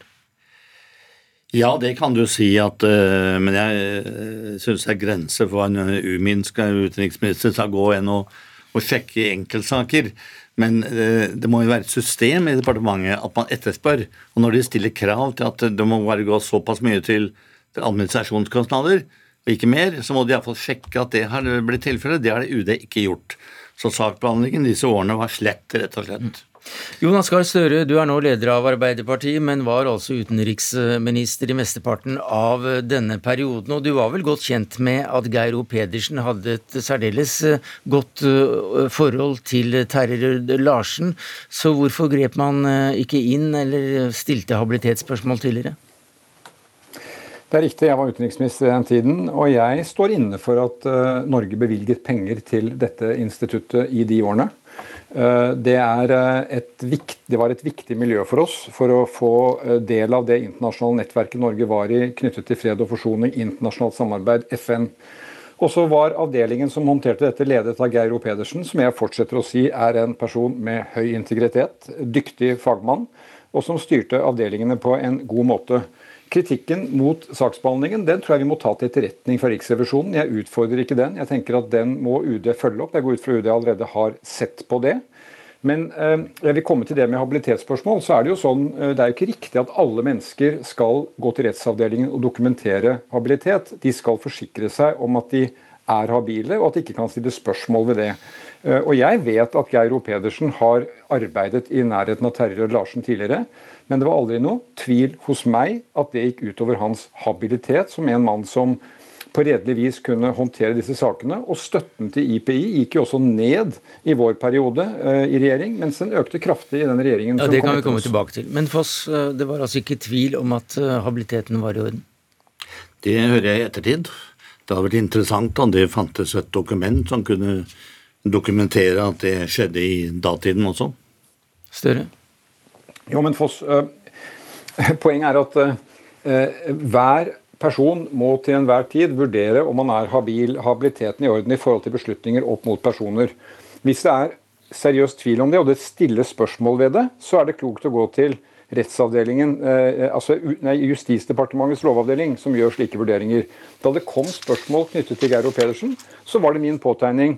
Ja, det kan du si at eh, Men jeg uh, syns det er grenser for hva en eh, uminsk utenriksminister skal gå inn og, å sjekke enkeltsaker. Men eh, det må jo være et system i departementet at man etterspør. Og når de stiller krav til at det må bare gå såpass mye til, til administrasjonskostnader, og ikke mer, så må de iallfall sjekke at det har blitt tilfellet. Det har det UD ikke gjort. Så saksbehandlingen disse årene var slett, rett og slett.
Jonas Gahr Støre, du er nå leder av Arbeiderpartiet, men var altså utenriksminister i mesteparten av denne perioden. Og du var vel godt kjent med at Geir O. Pedersen hadde et særdeles eh, godt eh, forhold til Terje Larsen. Så hvorfor grep man eh, ikke inn eller stilte habilitetsspørsmål tidligere?
Det er riktig, jeg var utenriksminister i den tiden, og jeg står inne for at Norge bevilget penger til dette instituttet i de årene. Eh, Det, eh, et vikt, det var et viktig miljø for oss for å få eh, del av det internasjonale nettverket Norge var i knyttet til fred og forsoning, internasjonalt samarbeid, FN. Og så var avdelingen som håndterte dette, ledet av Geir O. Pedersen, som jeg fortsetter å si er en person med høy integritet, dyktig fagmann. og som styrte avdelingene på en god måte. Kritikken mot saksbehandlingen den tror jeg vi må ta til etterretning fra Riksrevisjonen. Jeg utfordrer ikke den. Jeg tenker at den må UD følge opp. Jeg går ut fra UD allerede har sett på det. Men eh, jeg vil komme til det med habilitetsspørsmål. så er Det jo sånn, eh, det er jo ikke riktig at alle mennesker skal gå til rettsavdelingen og dokumentere habilitet. De skal forsikre seg om at de er habile, og at de ikke kan stille spørsmål ved det. Eh, og Jeg vet at Geir O. Pedersen har arbeidet i nærheten av Terje Rød Larsen tidligere. Men det var aldri noe tvil hos meg at det gikk utover hans habilitet som en mann som på redelig vis kunne håndtere disse sakene. Og støtten til IPI gikk jo også ned i vår periode uh, i regjering, mens den økte kraftig i den regjeringen
ja, Det kan vi komme oss. tilbake til. Men Foss, uh, det var altså ikke tvil om at habiliteten var i orden?
Det hører jeg i ettertid. Det hadde vært interessant om det fantes et dokument som kunne dokumentere at det skjedde i datiden også.
Større?
Jo, men Foss, (laughs) poenget er at hver person må til enhver tid vurdere om man er habil, habiliteten i orden i forhold til beslutninger opp mot personer. Hvis det er seriøst tvil om det, og det stilles spørsmål ved det, så er det klokt å gå til rettsavdelingen, eh, altså nei, Justisdepartementets lovavdeling, som gjør slike vurderinger. Da det kom spørsmål knyttet til Geir O. Pedersen, så var det min påtegning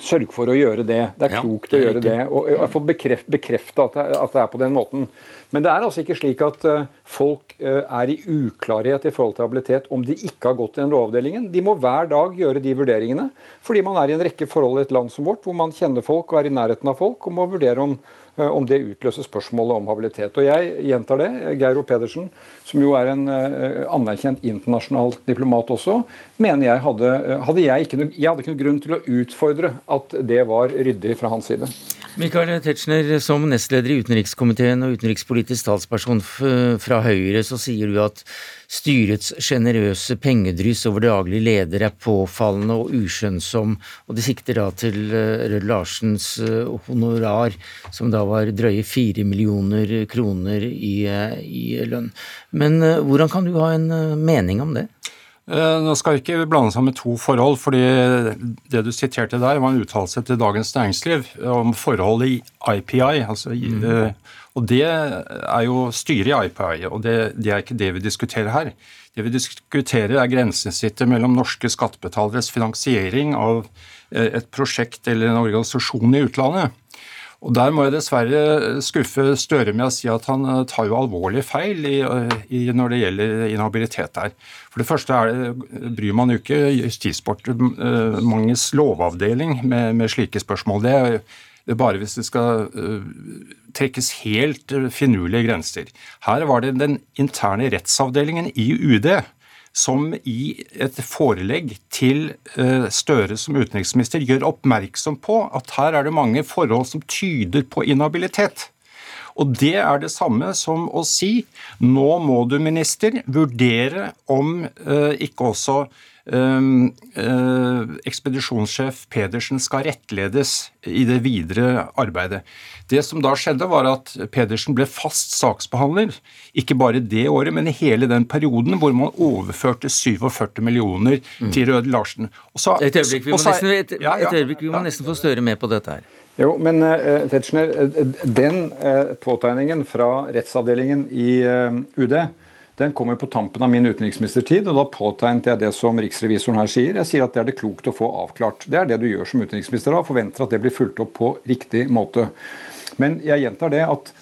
Sørg for å gjøre det. Det er klokt ja, det er å gjøre det. Og jeg bekreft, bekrefta at, at, det er på den måten. Men det er altså ikke slik at uh, folk uh, er i uklarhet i forhold til habilitet om de ikke har gått til den lovavdelingen. De må hver dag gjøre de vurderingene, fordi man er i en rekke forhold i et land som vårt, hvor man kjenner folk og er i nærheten av folk, og må vurdere om Eh, om det utløser spørsmålet om habilitet. Og jeg gjentar det. Geir O. Pedersen, som jo er en eh, anerkjent internasjonal diplomat også, mener jeg hadde, eh, hadde jeg, ikke, jeg hadde ikke noen grunn til å utfordre at det var ryddig fra hans side.
Michael Tetzschner, som nestleder i utenrikskomiteen og utenrikspolitisk talsperson fra Høyre, så sier du at styrets sjenerøse pengedryss over daglig leder er påfallende og uskjønnsom, og de sikter da til eh, Rød Larsens eh, honorar, som da var drøye fire millioner kroner i, eh, i lønn. Men hvordan kan du ha en mening om det?
Eh, nå skal vi ikke blande sammen to forhold, fordi det du siterte der, var en uttalelse til Dagens Næringsliv om forholdet i IPI. Altså, mm. Eh, og det er jo styret i IPI, og det, det, er ikke det vi diskuterer her. Det vi diskuterer er grensesnittet mellom norske skattebetaleres finansiering av eh, et prosjekt eller en organisasjon i utlandet. Og Der må jeg dessverre skuffe Støre med å si at han eh, tar jo alvorlig feil i, eh, i, når det gjelder inhabilitet der. For det første er det, bryr man jo ikke Justisdepartementets lovavdeling med, med, slike spørsmål. Det er, bare hvis det skal trekkes helt finurlige grenser. Her var det den interne rettsavdelingen i UD som i et forelegg til eh, Støre som utenriksminister gjør oppmerksom på at her er det mange forhold som tyder på inhabilitet. Og det er det samme som å si nå må du, minister, vurdere om eh, ikke også ekspedisjonssjef Pedersen skal rettledes i det videre arbeidet. Det som da skjedde, var at Pedersen ble fast saksbehandler, ikke bare det året, men i hele den perioden hvor man overførte 47 millioner mm. til Røde Larsen.
Så, et øyeblikk, vi må, så, nesten, et, ja, ja, et øyeblikk, vi må nesten få Støre med på dette her.
Jo, men uh, Tetzschner, den uh, påtegningen fra rettsavdelingen i uh, UD den kommer på tampen av min utenriksministertid, og da påtegnet jeg det som riksrevisoren her sier. Jeg sier at det er det klokt å få avklart. Det er det du gjør som utenriksminister da, forventer at det blir fulgt opp på riktig måte. Men jeg gjentar det at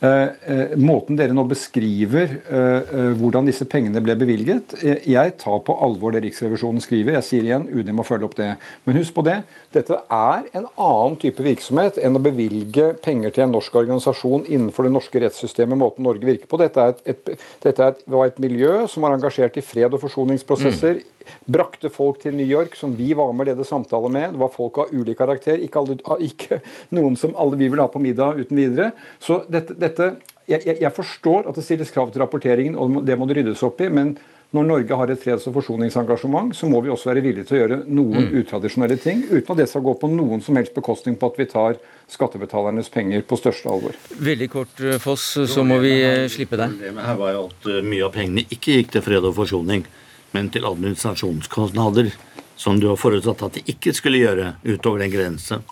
måten dere nå beskriver eh, hvordan disse pengene ble bevilget Jeg tar på alvor det Riksrevisjonen skriver. Jeg sier igjen, UD må følge opp det. Men husk på det, dette er en annen type virksomhet enn å bevilge penger til en norsk organisasjon innenfor det norske rettssystemet, måten Norge virker på. Dette, et, et, dette et, var et miljø som var engasjert i fred- og forsoningsprosesser. Mm brakte folk til New York som vi var med og ledet samtaler med. Det var folk av ulik karakter, ikke, alle, ikke, noen som alle vi vil ha på middag uten videre. Så dette, dette jeg, jeg, forstår at det stilles krav til rapporteringen, og det må det ryddes opp i. men når Norge har et freds- og forsoningsengasjement, så må vi også være villige til å gjøre noen mm. utradisjonelle ting, uten at det skal gå på noen som helst bekostning på at vi tar skattebetalernes penger på største alvor.
Veldig kort, eh, Foss, så må vi eh, slippe deg.
Problemet her var jo at eh, mye av pengene ikke gikk til fred og forsoning men til administrasjonskostnader, som du har forutsatt at de ikke skulle gjøre utover den grense.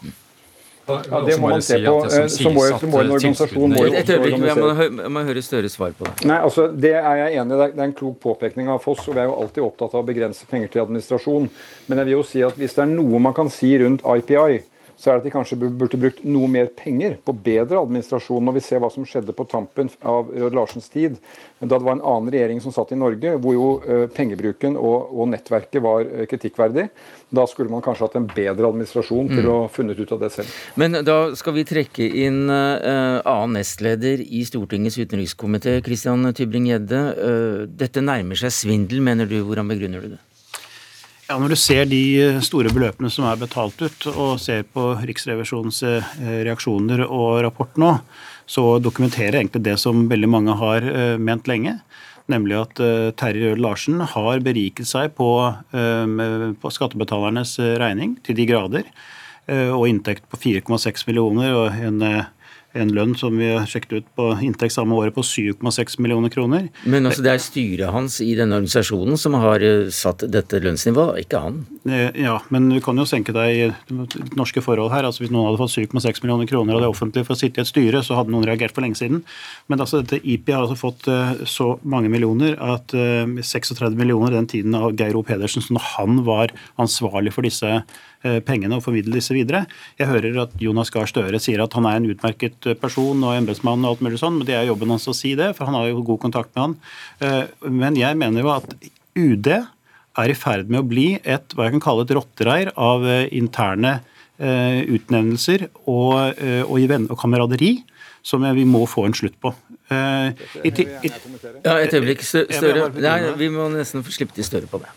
Ja, Det må man se på. Eh, så må, så må en organisasjon må jo
Et øyeblikk, jeg må,
organisere
jeg må høre Støre svar på det.
Nei, altså Det er jeg enig i. Det er en klok påpekning av Foss. og Vi er jo alltid opptatt av å begrense penger til administrasjon. Men jeg vil jo si at hvis det er noe man kan si rundt IPI, så er det at de kanskje burde brukt noe mer penger på bedre administrasjon. Når vi ser hva som skjedde på tampen av Rød Larsens tid, da det var en annen regjering som satt i Norge, hvor jo eh, pengebruken og, og nettverket var eh, kritikkverdig. Da skulle man kanskje hatt en bedre administrasjon til
Mm.
å funnet ut av det selv.
Men da skal vi trekke inn uh, annen nestleder i Stortingets utenrikskomité, Christian Tybring-Gjedde. Uh, dette nærmer seg svindel, mener du. Hvordan begrunner du det?
Ja, Når du ser de store beløpene som er betalt ut, og ser på Riksrevisjonens eh, reaksjoner og rapport nå, så dokumenterer egentlig det som veldig mange har eh, ment lenge. Nemlig at eh, Terje Rød Larsen har beriket seg på, eh, på skattebetalernes eh, regning til de grader. eh, Og inntekt på 4,6 millioner og en, eh, en lønn som vi sjekket ut på inntekt samme året på 7,6 millioner kroner.
Men altså, det er styret hans i denne organisasjonen som har eh, satt dette lønnsnivået, ikke han.
Eh, Ja, men du kan jo senke deg i norske forhold her. altså Hvis noen hadde fått 7,6 millioner kroner av det offentlige for å sitte i et styre, så hadde noen reagert for lenge siden. Men altså dette IP har altså fått eh, så mange millioner at eh, 36 millioner den tiden av Geir O. Pedersen, som han var ansvarlig for disse pengene og formidle disse videre. Jeg hører at Jonas Gahr Støre sier at han er en utmerket eh, person og embetsmann og alt mulig sånn, men det er jobben hans å si det, for han har jo god kontakt med han. Eh, Men jeg mener jo at UD er i ferd med å bli et hva jeg kan kalle et rottereir av eh, interne eh, utnevnelser og, eh, og, og kameraderi som vi må få en slutt på. Uh, i, i,
Ja, et øyeblikk, Stø- Støre. Nei, vi må nesten få slippe til Støre på det.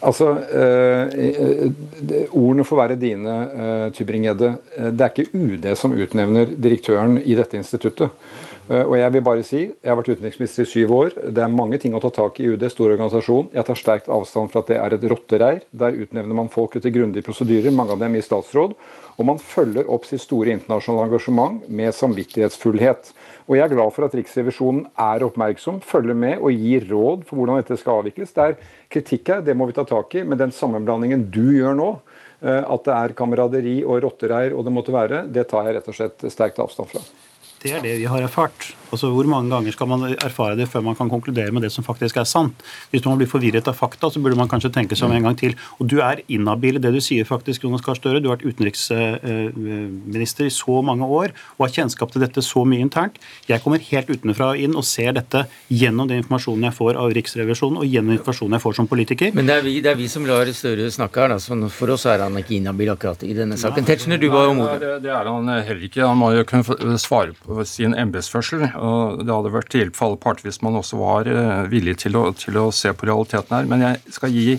Altså, eh, eh, Ordene får være dine, eh, Tybring-Gjedde. Eh, Det er ikke UD som utnevner direktøren i dette instituttet. Eh, Og jeg vil bare si, jeg har vært utenriksminister i syv år. Det er mange ting å ta tak i i UD, stor organisasjon. Jeg tar sterkt avstand fra at det er et rottereir. Der utnevner man folk etter grundige prosedyrer, mange av dem i statsråd. Og man følger opp sitt store internasjonale engasjement med samvittighetsfullhet. Og jeg er glad for at Riksrevisjonen er oppmerksom, følger med og gir råd for hvordan dette skal avvikles. Det er kritikk her, det må vi ta tak i. Men den sammenblandingen du gjør nå, eh, at det er kameraderi og rottereir og det måtte være, det tar jeg rett og slett sterkt avstand fra.
Det er det vi har erfart. Altså Hvor mange ganger skal man erfare det før man kan konkludere med det som faktisk er sant? Hvis man blir forvirret av fakta, så burde man kanskje tenke seg om en gang til. Og du er inhabil i det du sier, faktisk, Jonas Gahr Støre. Du har vært utenriksminister i så mange år og har kjennskap til dette så mye internt. Jeg kommer helt utenfra og inn og ser dette gjennom den informasjonen jeg får av Riksrevisjonen og gjennom informasjonen jeg får som politiker.
Men det er vi, det er vi som lar Støre snakke her, da. Så for oss er han ikke inhabil akkurat i denne saken. Tetzschner, du var jo
Nei, det, det er han heller ikke. Han må jo kunne svare på sin embetsførsel. Det hadde vært til hjelp for alle parter hvis man også var eh, villig til å, til å se på realiteten her. Men jeg skal gi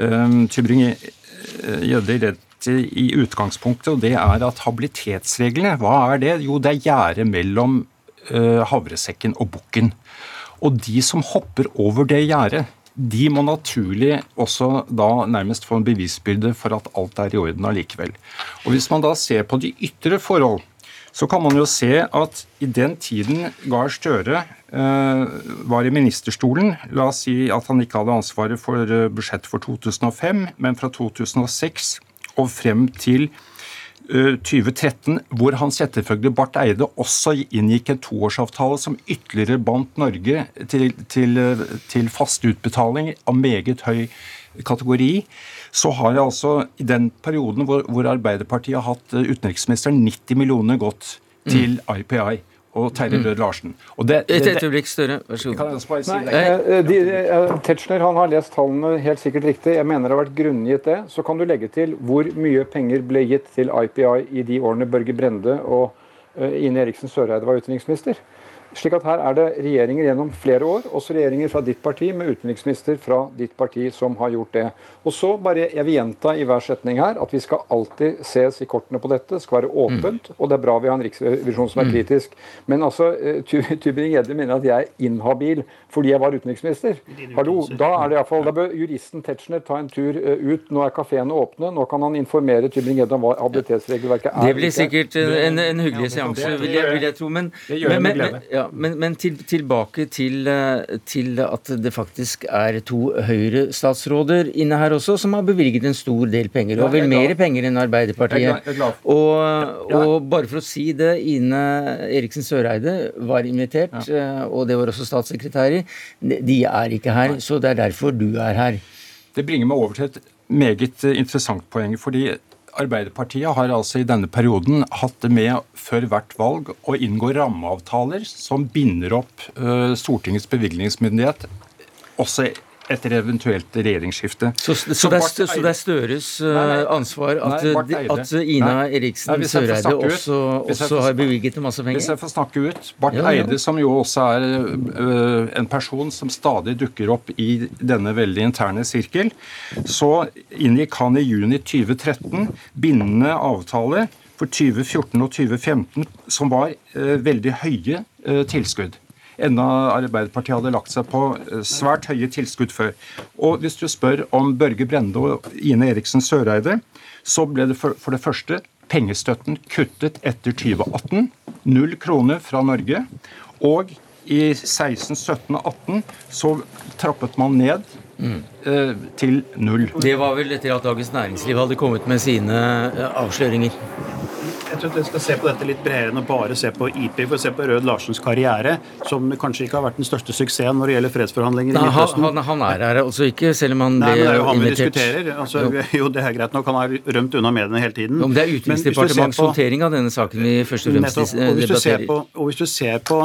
um, Tybring-Gjedde rett i, i utgangspunktet, og det er at habilitetsreglene, hva er det? Jo, det er gjerdet mellom uh, havresekken og bukken. Og de som hopper over det gjerdet, de må naturlig også da nærmest få en bevisbyrde for at alt er i orden allikevel. Og Hvis man da ser på de ytre forhold, så kan man jo se at i den tiden Gahr Støre eh, var i ministerstolen, la oss si at han ikke hadde ansvaret for eh, budsjettet for 2005, men fra 2006 og frem til eh, 2013, hvor hans etterfølger Barth Eide også inngikk en toårsavtale som ytterligere bandt Norge til, til, eh, til faste utbetalinger av meget høy kategori, så har jeg altså i den perioden hvor, hvor Arbeiderpartiet har hatt eh, utenriksministeren, 90 millioner gått til IPI og Terje
Mm.
Rød Larsen. Og det,
Et øyeblikk, Støre. Vær så god.
Kan jeg si
Nei,
det?
eh, de, eh, Tetzschner han har lest tallene helt sikkert riktig. Jeg mener det har vært grunngitt det. Så kan du legge til hvor mye penger ble gitt til IPI i de årene Børge Brende og eh, Ine Eriksen Søreide var utenriksminister. Slik at her er det regjeringer gjennom flere år, også regjeringer fra ditt parti med utenriksminister fra ditt parti som har gjort det. Og så bare, Jeg vil gjenta i hver setning her at vi skal alltid ses i kortene på dette. Det skal være åpent, og det er bra vi har en riksrevisjon som er
Mm.
kritisk. Men altså, eh, Tybring-Gjedde mener at jeg er inhabil fordi jeg var utenriksminister. Hallo, da er det i hvert fall, da bør juristen Tetzschner ta en tur eh, ut. Nå er kafeene åpne. Nå kan han informere Tybring-Gjedde om hva habilitetsregelverket er.
Det blir sikkert en, en, en hyggelig seanse, vil jeg, vil jeg tro. Men,
Det gjør jeg
men,
med
men,
glede.
ja, Ja, Men, men til, tilbake til, eh, til, at det faktisk er to Høyre-statsråder inne her også, som har bevilget en stor del penger. Og vel mer penger enn Arbeiderpartiet. Og, og bare for å si det, Ine Eriksen Søreide var invitert, eh, og det var også statssekretærer. De er ikke her, så det er derfor du er her.
Det bringer meg over til et meget interessant poeng. fordi Arbeiderpartiet har altså i denne perioden hatt det med før hvert valg å inngå rammeavtaler som binder opp uh, Stortingets bevilgningsmyndighet også etter eventuelt regjeringsskifte.
Så, så, så, det, er, så det, er, Støres uh, ansvar at, nei, at Ina nei, Eriksen nei, Søreide også, også har bevilget masse penger?
Hvis jeg får snakke ut. Barth ja, ja. Eide, som jo også er uh, en person som stadig dukker opp i denne veldig interne sirkel, så inngikk han i juni 2013 bindende avtale for 2014 og 2015 som var uh, veldig høye tilskudd enda Arbeiderpartiet hadde lagt seg på eh, svært høye tilskudd før. Og hvis du spør om Børge Brende og Ine Eriksen Søreide, så ble det for, for det første pengestøtten kuttet etter 2018. Null kroner fra Norge. Og i 16, 17 og 18 så trappet man ned mm. til null.
Det var vel etter at Dagens Næringsliv hadde kommet med sine eh, avsløringer?
Jeg tror vi skal se på dette litt bredere enn å bare se på IP. For å se på Rød Larsens karriere, som kanskje ikke har vært den største suksessen når det gjelder fredsforhandlinger
Nei, i Midtøsten. Han, han, er her altså ikke, selv om han ble
men det er jo han
invitert.
vi diskuterer. Altså, jo. (laughs) jo. det er greit nok, han har rømt unna mediene hele tiden.
Om det er Utenriksdepartementets håndtering av denne saken vi først og fremst
nettopp, og hvis debatterer. På, og hvis du ser på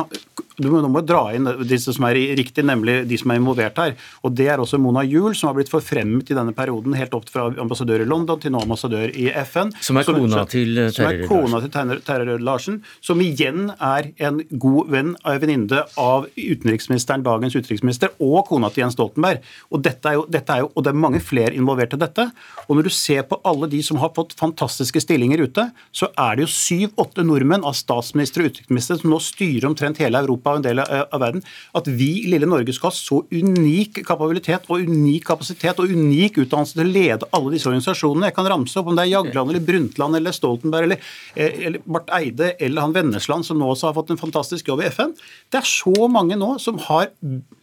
du må, du må dra inn disse som er riktig, nemlig de som er involvert her. Og Det er også Mona Juel, som har blitt forfremmet i denne perioden, helt opp fra ambassadør i London til nå ambassadør i FN.
Som er kona til
Terje Rød-Larsen. Som igjen er en god venn venninne av utenriksministeren, dagens utenriksminister, og kona til Jens Stoltenberg. Og, dette er jo, dette er jo, og det er mange flere involvert i dette. Og når du ser på alle de som har fått fantastiske stillinger ute, så er det jo syv-åtte nordmenn av statsminister og utenriksminister som nå styrer omtrent hele Europa Europa og en del av verden, at vi i lille Norge skal ha så unik kapabilitet og unik kapasitet og unik utdannelse til å lede alle disse organisasjonene. Jeg kan ramse opp om det er Jagland eller Brundtland eller Stoltenberg eller, eh, eller Barth Eide eller han Vennesland, som nå også har fått en fantastisk jobb i FN. Det er så mange nå som, har,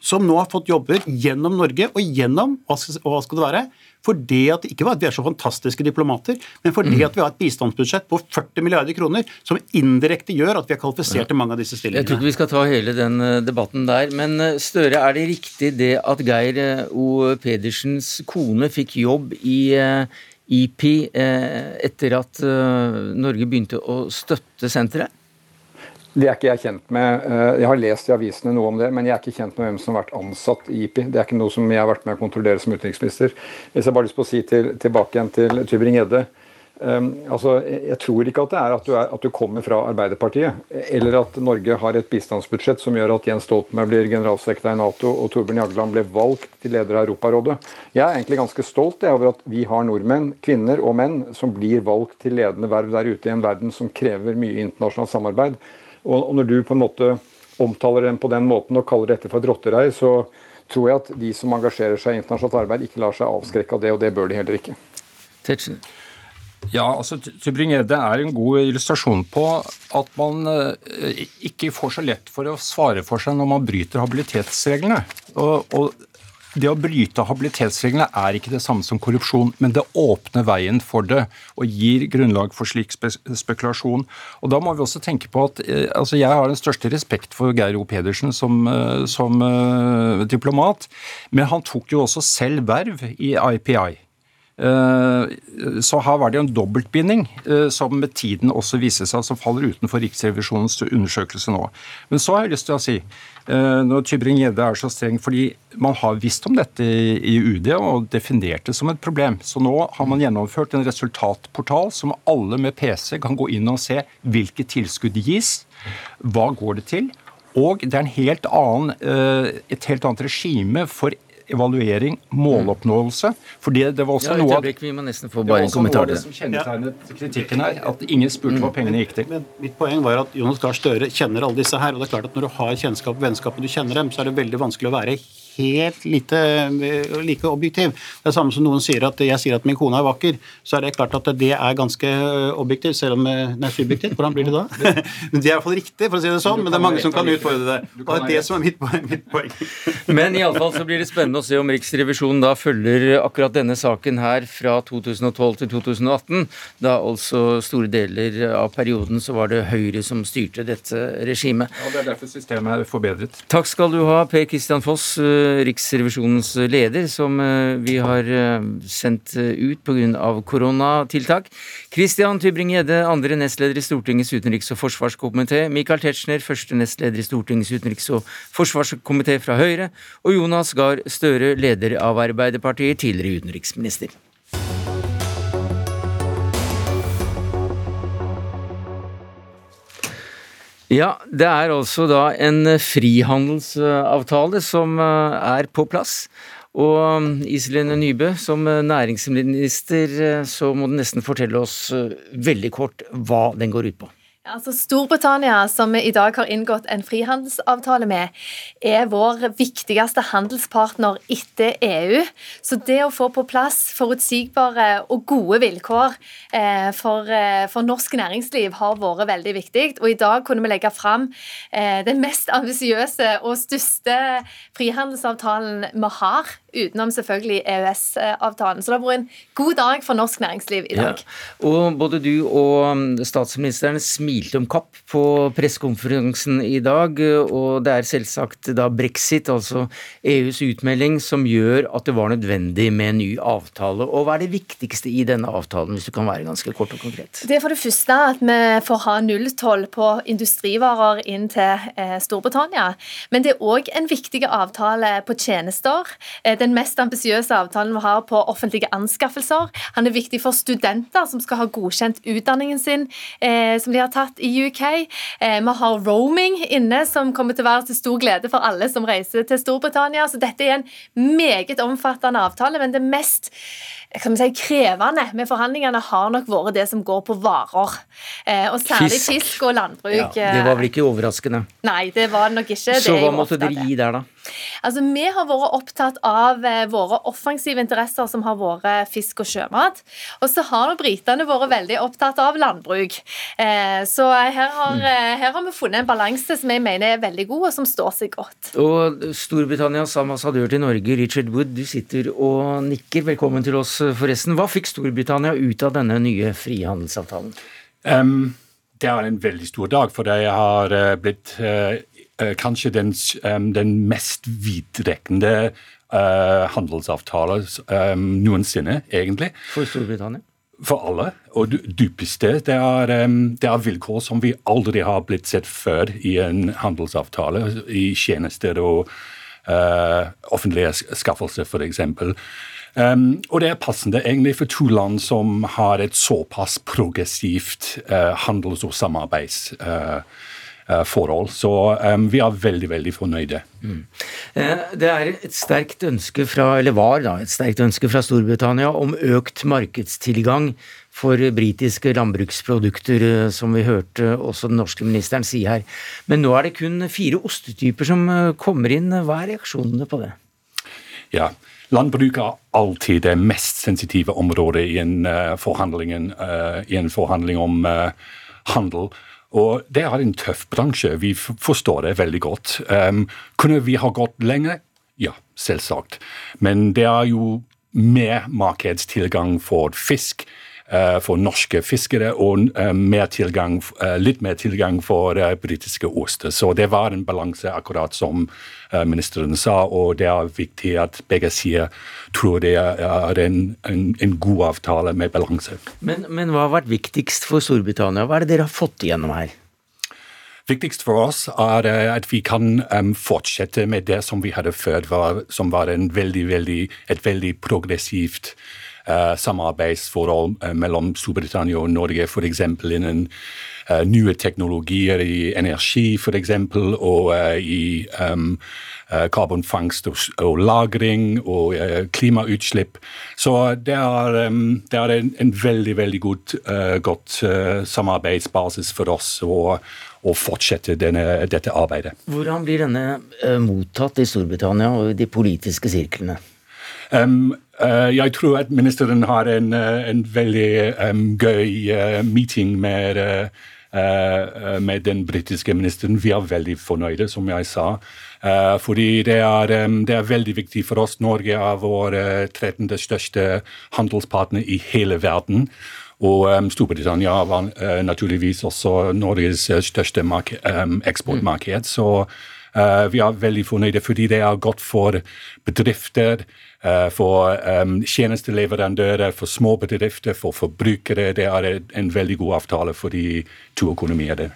som nå har fått jobber gjennom Norge og gjennom hva skal, hva skal det være? Fordi at, Ikke bare at vi er så fantastiske diplomater, men fordi mm. at vi har et bistandsbudsjett på 40 milliarder kroner, som indirekte gjør at vi er kvalifisert til mange av disse stillingene.
Jeg tror ikke vi skal ta hele den eh, debatten der. Men eh, Støre, er det riktig det at Geir eh, O. Pedersens kone fikk jobb i IP etter at Norge begynte å støtte senteret?
Det er ikke jeg kjent med. Eh, jeg har lest i avisene noe om det, men jeg er ikke kjent med hvem som har vært ansatt i IPI. Det er ikke noe som jeg har vært med å kontrollere som utenriksminister. Hvis jeg bare lyst på å si til, tilbake igjen til Tybring-Gjedde. Um, altså, jeg tror ikke at det er at, du er at du kommer fra Arbeiderpartiet, eller at Norge har et bistandsbudsjett som gjør at Jens Stoltenberg blir generalsekretær i Nato og Torbjørn Jagland ble valgt til leder av Europarådet. Jeg er egentlig ganske stolt over at vi har nordmenn, kvinner og menn, som blir valgt til ledende verv der ute i en verden som krever mye internasjonalt samarbeid. Og når du på en måte omtaler dem på den måten og kaller dette for et rottereir, så tror jeg at de som engasjerer seg i internasjonalt arbeid, ikke lar seg avskrekke av det, og det bør de heller ikke.
Tetsen.
Ja, altså Tybring-Gjedde er en god illustrasjon på at man eh, ikke får så lett for å svare for seg når man bryter habilitetsreglene. Og, og det å bryte habilitetsreglene er ikke det samme som korrupsjon, men det åpner veien for det og gir grunnlag for slik spe spekulasjon. Og Da må vi også tenke på at eh, altså Jeg har den største respekt for Geir O. Pedersen som, eh, som uh, diplomat, men han tok jo også selv verv i IPI. Eh, så her var det en dobbeltbinding eh, som med tiden også viser seg som faller utenfor Riksrevisjonens undersøkelse nå. Men så har jeg lyst til å si, eh, når Tybring-Gjedde er så streng fordi man har visst om dette i UD og definert det som et problem. Så nå har man gjennomført en resultatportal som alle med PC kan gå inn og se hvilke tilskudd gis, hva går det til, og det er helt annen, et helt annet regime for evaluering, måloppnåelse. For det, det var også
ja,
noe
av vi må nesten få bare en kommentar
det som kjennetegnet kritikken her, at ingen spurte hva pengene gikk til.
Men mitt poeng var at Jonas Gahr Støre kjenner alle disse her. og det er klart at Når du har kjennskap og vennskap og du kjenner dem, så er det veldig vanskelig å være helt lite, like objektiv. Det er samme som noen sier at jeg sier at min kone er vakker, så er det klart at det er ganske objektivt, selv om det er subjektivt. Hvordan blir det da? (laughs) det er i hvert fall riktig, for å si det sånn, men det er mange som kan utfordre det. Og det er det som er mitt poeng. Mitt poeng. (laughs)
Men iallfall så blir det spennende å se om Riksrevisjonen da følger akkurat denne saken her fra 2012 til 2018, da altså store deler av perioden så var det Høyre som styrte dette regimet.
Ja, Det er derfor systemet er forbedret.
Takk skal du ha, Per Kristian Foss, eh, Riksrevisjonens leder, som eh, vi har eh, sendt ut pga. koronatiltak. Christian Tybring-Gjedde, andre nestleder i Stortingets utenriks- og forsvarskomité. Michael Tetzschner, første nestleder i Stortingets utenriks- og forsvarskomité fra Høyre. Og Jonas Gahr Støre, leder av Arbeiderpartiet, tidligere utenriksminister. Ja, det er altså da en frihandelsavtale som eh, er på plass. Og um, Iselin Nybø, som eh, næringsminister, eh, så må du nesten fortelle oss veldig kort hva den går ut på.
Altså Storbritannia, som vi i dag har inngått en frihandelsavtale med, er vår viktigste handelspartner etter EU. Så det å få på plass forutsigbare og gode vilkår eh, for, eh, for, norsk næringsliv har vært veldig viktig. Og i dag kunne vi legge fram eh, den mest ambisiøse og største frihandelsavtalen vi har utenom selvfølgelig EØS-avtalen. Så det har vært en god dag for norsk næringsliv i dag.
Ja. Og både du og um, statsministeren smilte om kapp på pressekonferansen i dag, og det er selvsagt da brexit, altså EUs utmelding, som gjør at det var nødvendig med en ny avtale. Og hva er det viktigste i denne avtalen, hvis du kan være ganske kort og konkret?
Det er for det første at vi får ha nulltoll på industrivarer inn til eh, Storbritannia. Men det er òg en viktig avtale på tjenester. Eh, den mest ambisiøse avtalen vi har på offentlige anskaffelser. Han er viktig for studenter som skal ha godkjent utdanningen sin, eh, som de har tatt i UK. Eh, vi har roaming inne, som kommer til å være til stor glede for alle som reiser til Storbritannia. Så dette er en meget omfattende avtale, men det mest kan si, krevende med forhandlingene har nok vært det som går på varer. Eh, og særlig fisk, fisk og landbruk. Ja,
det var vel ikke overraskende?
Nei, det var det nok ikke.
Så hva måtte dere gi der, da?
Altså, Vi har vært opptatt av eh, våre offensive interesser, som har vært fisk og sjømat. Og så har britene vært veldig opptatt av landbruk. Eh, så her har, mm. eh, her har, vi funnet en balanse som jeg mener er veldig god, og som står seg godt.
Og Storbritannias ambassadør til Norge, Richard Wood, du sitter og nikker. Velkommen til oss forresten. Hva fikk Storbritannia ut av denne nye frihandelsavtalen? Um,
det er en veldig stor dag, for de har blitt uh, kanskje den, um, den, mest vidtrekkende uh, handelsavtale um, noensinne, egentlig.
For Storbritannia?
For alle. Og dypeste. Det er, det er, vilkår som vi aldri har blitt sett før i en handelsavtale, i tjenester og offentlige skaffelser, f.eks. Um, og det er passende egentlig for to land som har et såpass progressivt uh, handels- og samarbeidsforhold. Uh, uh, så um, vi er veldig veldig fornøyde. Mm.
Det er et sterkt ønske fra, eller var da, et sterkt ønske fra Storbritannia om økt markedstilgang for britiske landbruksprodukter, som vi hørte også den norske ministeren si her. Men nå er det kun fire ostetyper som kommer inn. Hva er reaksjonene på det?
Ja, Landbruk er alltid det mest sensitive området i en, uh, uh, i en forhandling om uh, handel. Og det er en tøff bransje. Vi forstår det veldig godt. Um, kunne vi ha gått lenger? Ja, selvsagt. Men det er jo mer markedstilgang for fisk for norske fiskere og eh, mer tilgang, eh, litt mer tilgang for britiske oster. Så det var en balanse, akkurat som ministeren sa, og det er viktig at begge sider tror det er en, en, en god avtale med balanse.
Men, men hva har vært viktigst for Storbritannia? Hva er det dere har fått igjennom her?
Viktigst for oss er at vi kan um, fortsette med det som vi hadde før, var, som var veldig, veldig, et veldig progressivt samarbeidsforhold uh, mellom Storbritannia og Norge, f.eks. innen uh, nye teknologier i energi, f.eks., og i um, karbonfangst og, lagring og klimautslipp. Så det er, um, det er en, en, veldig veldig god, godt samarbeidsbasis for oss. Og, å fortsette denne, dette arbeidet.
Hvordan blir denne uh, mottatt i Storbritannia og i de politiske sirklene?
Um, uh, jeg tror at ministeren har en, uh, en veldig um, gøy meeting med, med den britiske ministeren. Vi er veldig fornøyde, som jeg sa. fordi det er, det er, veldig viktig for oss. Norge er vår 13. største handelspartner i hele verden. Og Storbritannia var naturligvis også Norges største eksportmarked. Så uh, vi er veldig fornøyde fordi det er godt for bedrifter, for um, tjenesteleverandører, for små bedrifter, for forbrukere. Det er en veldig god avtale for de to økonomiene.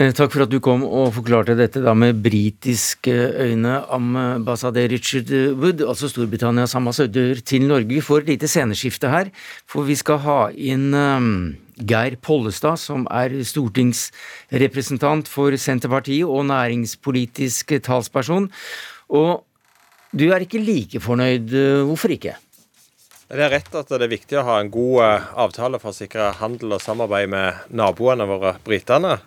Eh, takk for at du kom og forklarte dette da med britiske øyne, ambassadør Richard Wood, altså Storbritannias ambassadør til Norge. Vi får et lite sceneskifte her, for vi skal ha inn um, Geir Pollestad, som er stortingsrepresentant for Senterpartiet og næringspolitisk talsperson. Og du er ikke like fornøyd. Hvorfor ikke?
Det er rett at det er viktig å ha en god eh, avtale for å sikre handel og samarbeid med naboene våre, britene.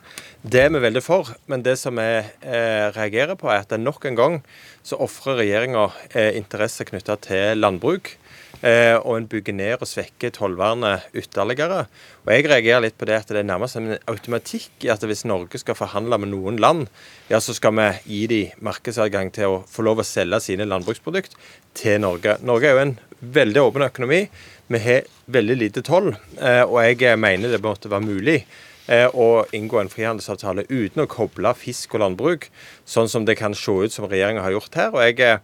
Det er vi veldig for, men det som vi eh, reagerer på, er at nok en gang så ofrer regjeringa eh, interesse knytta til landbruk. Eh, og en bygger ned og svekker tollvernet ytterligere. Og Jeg reagerer litt på det at det er nærmest en automatikk i at hvis Norge skal forhandle med noen land, ja, så skal vi gi dem markedsadgang til å få lov å selge sine landbruksprodukt til Norge. Norge er jo en veldig åpen økonomi. Vi har veldig lite toll, eh, og jeg mener det måtte være mulig Eh, å inngå en frihandelsavtale uten å koble fisk og landbruk, sånn som det kan se ut som regjeringa har gjort her. Og jeg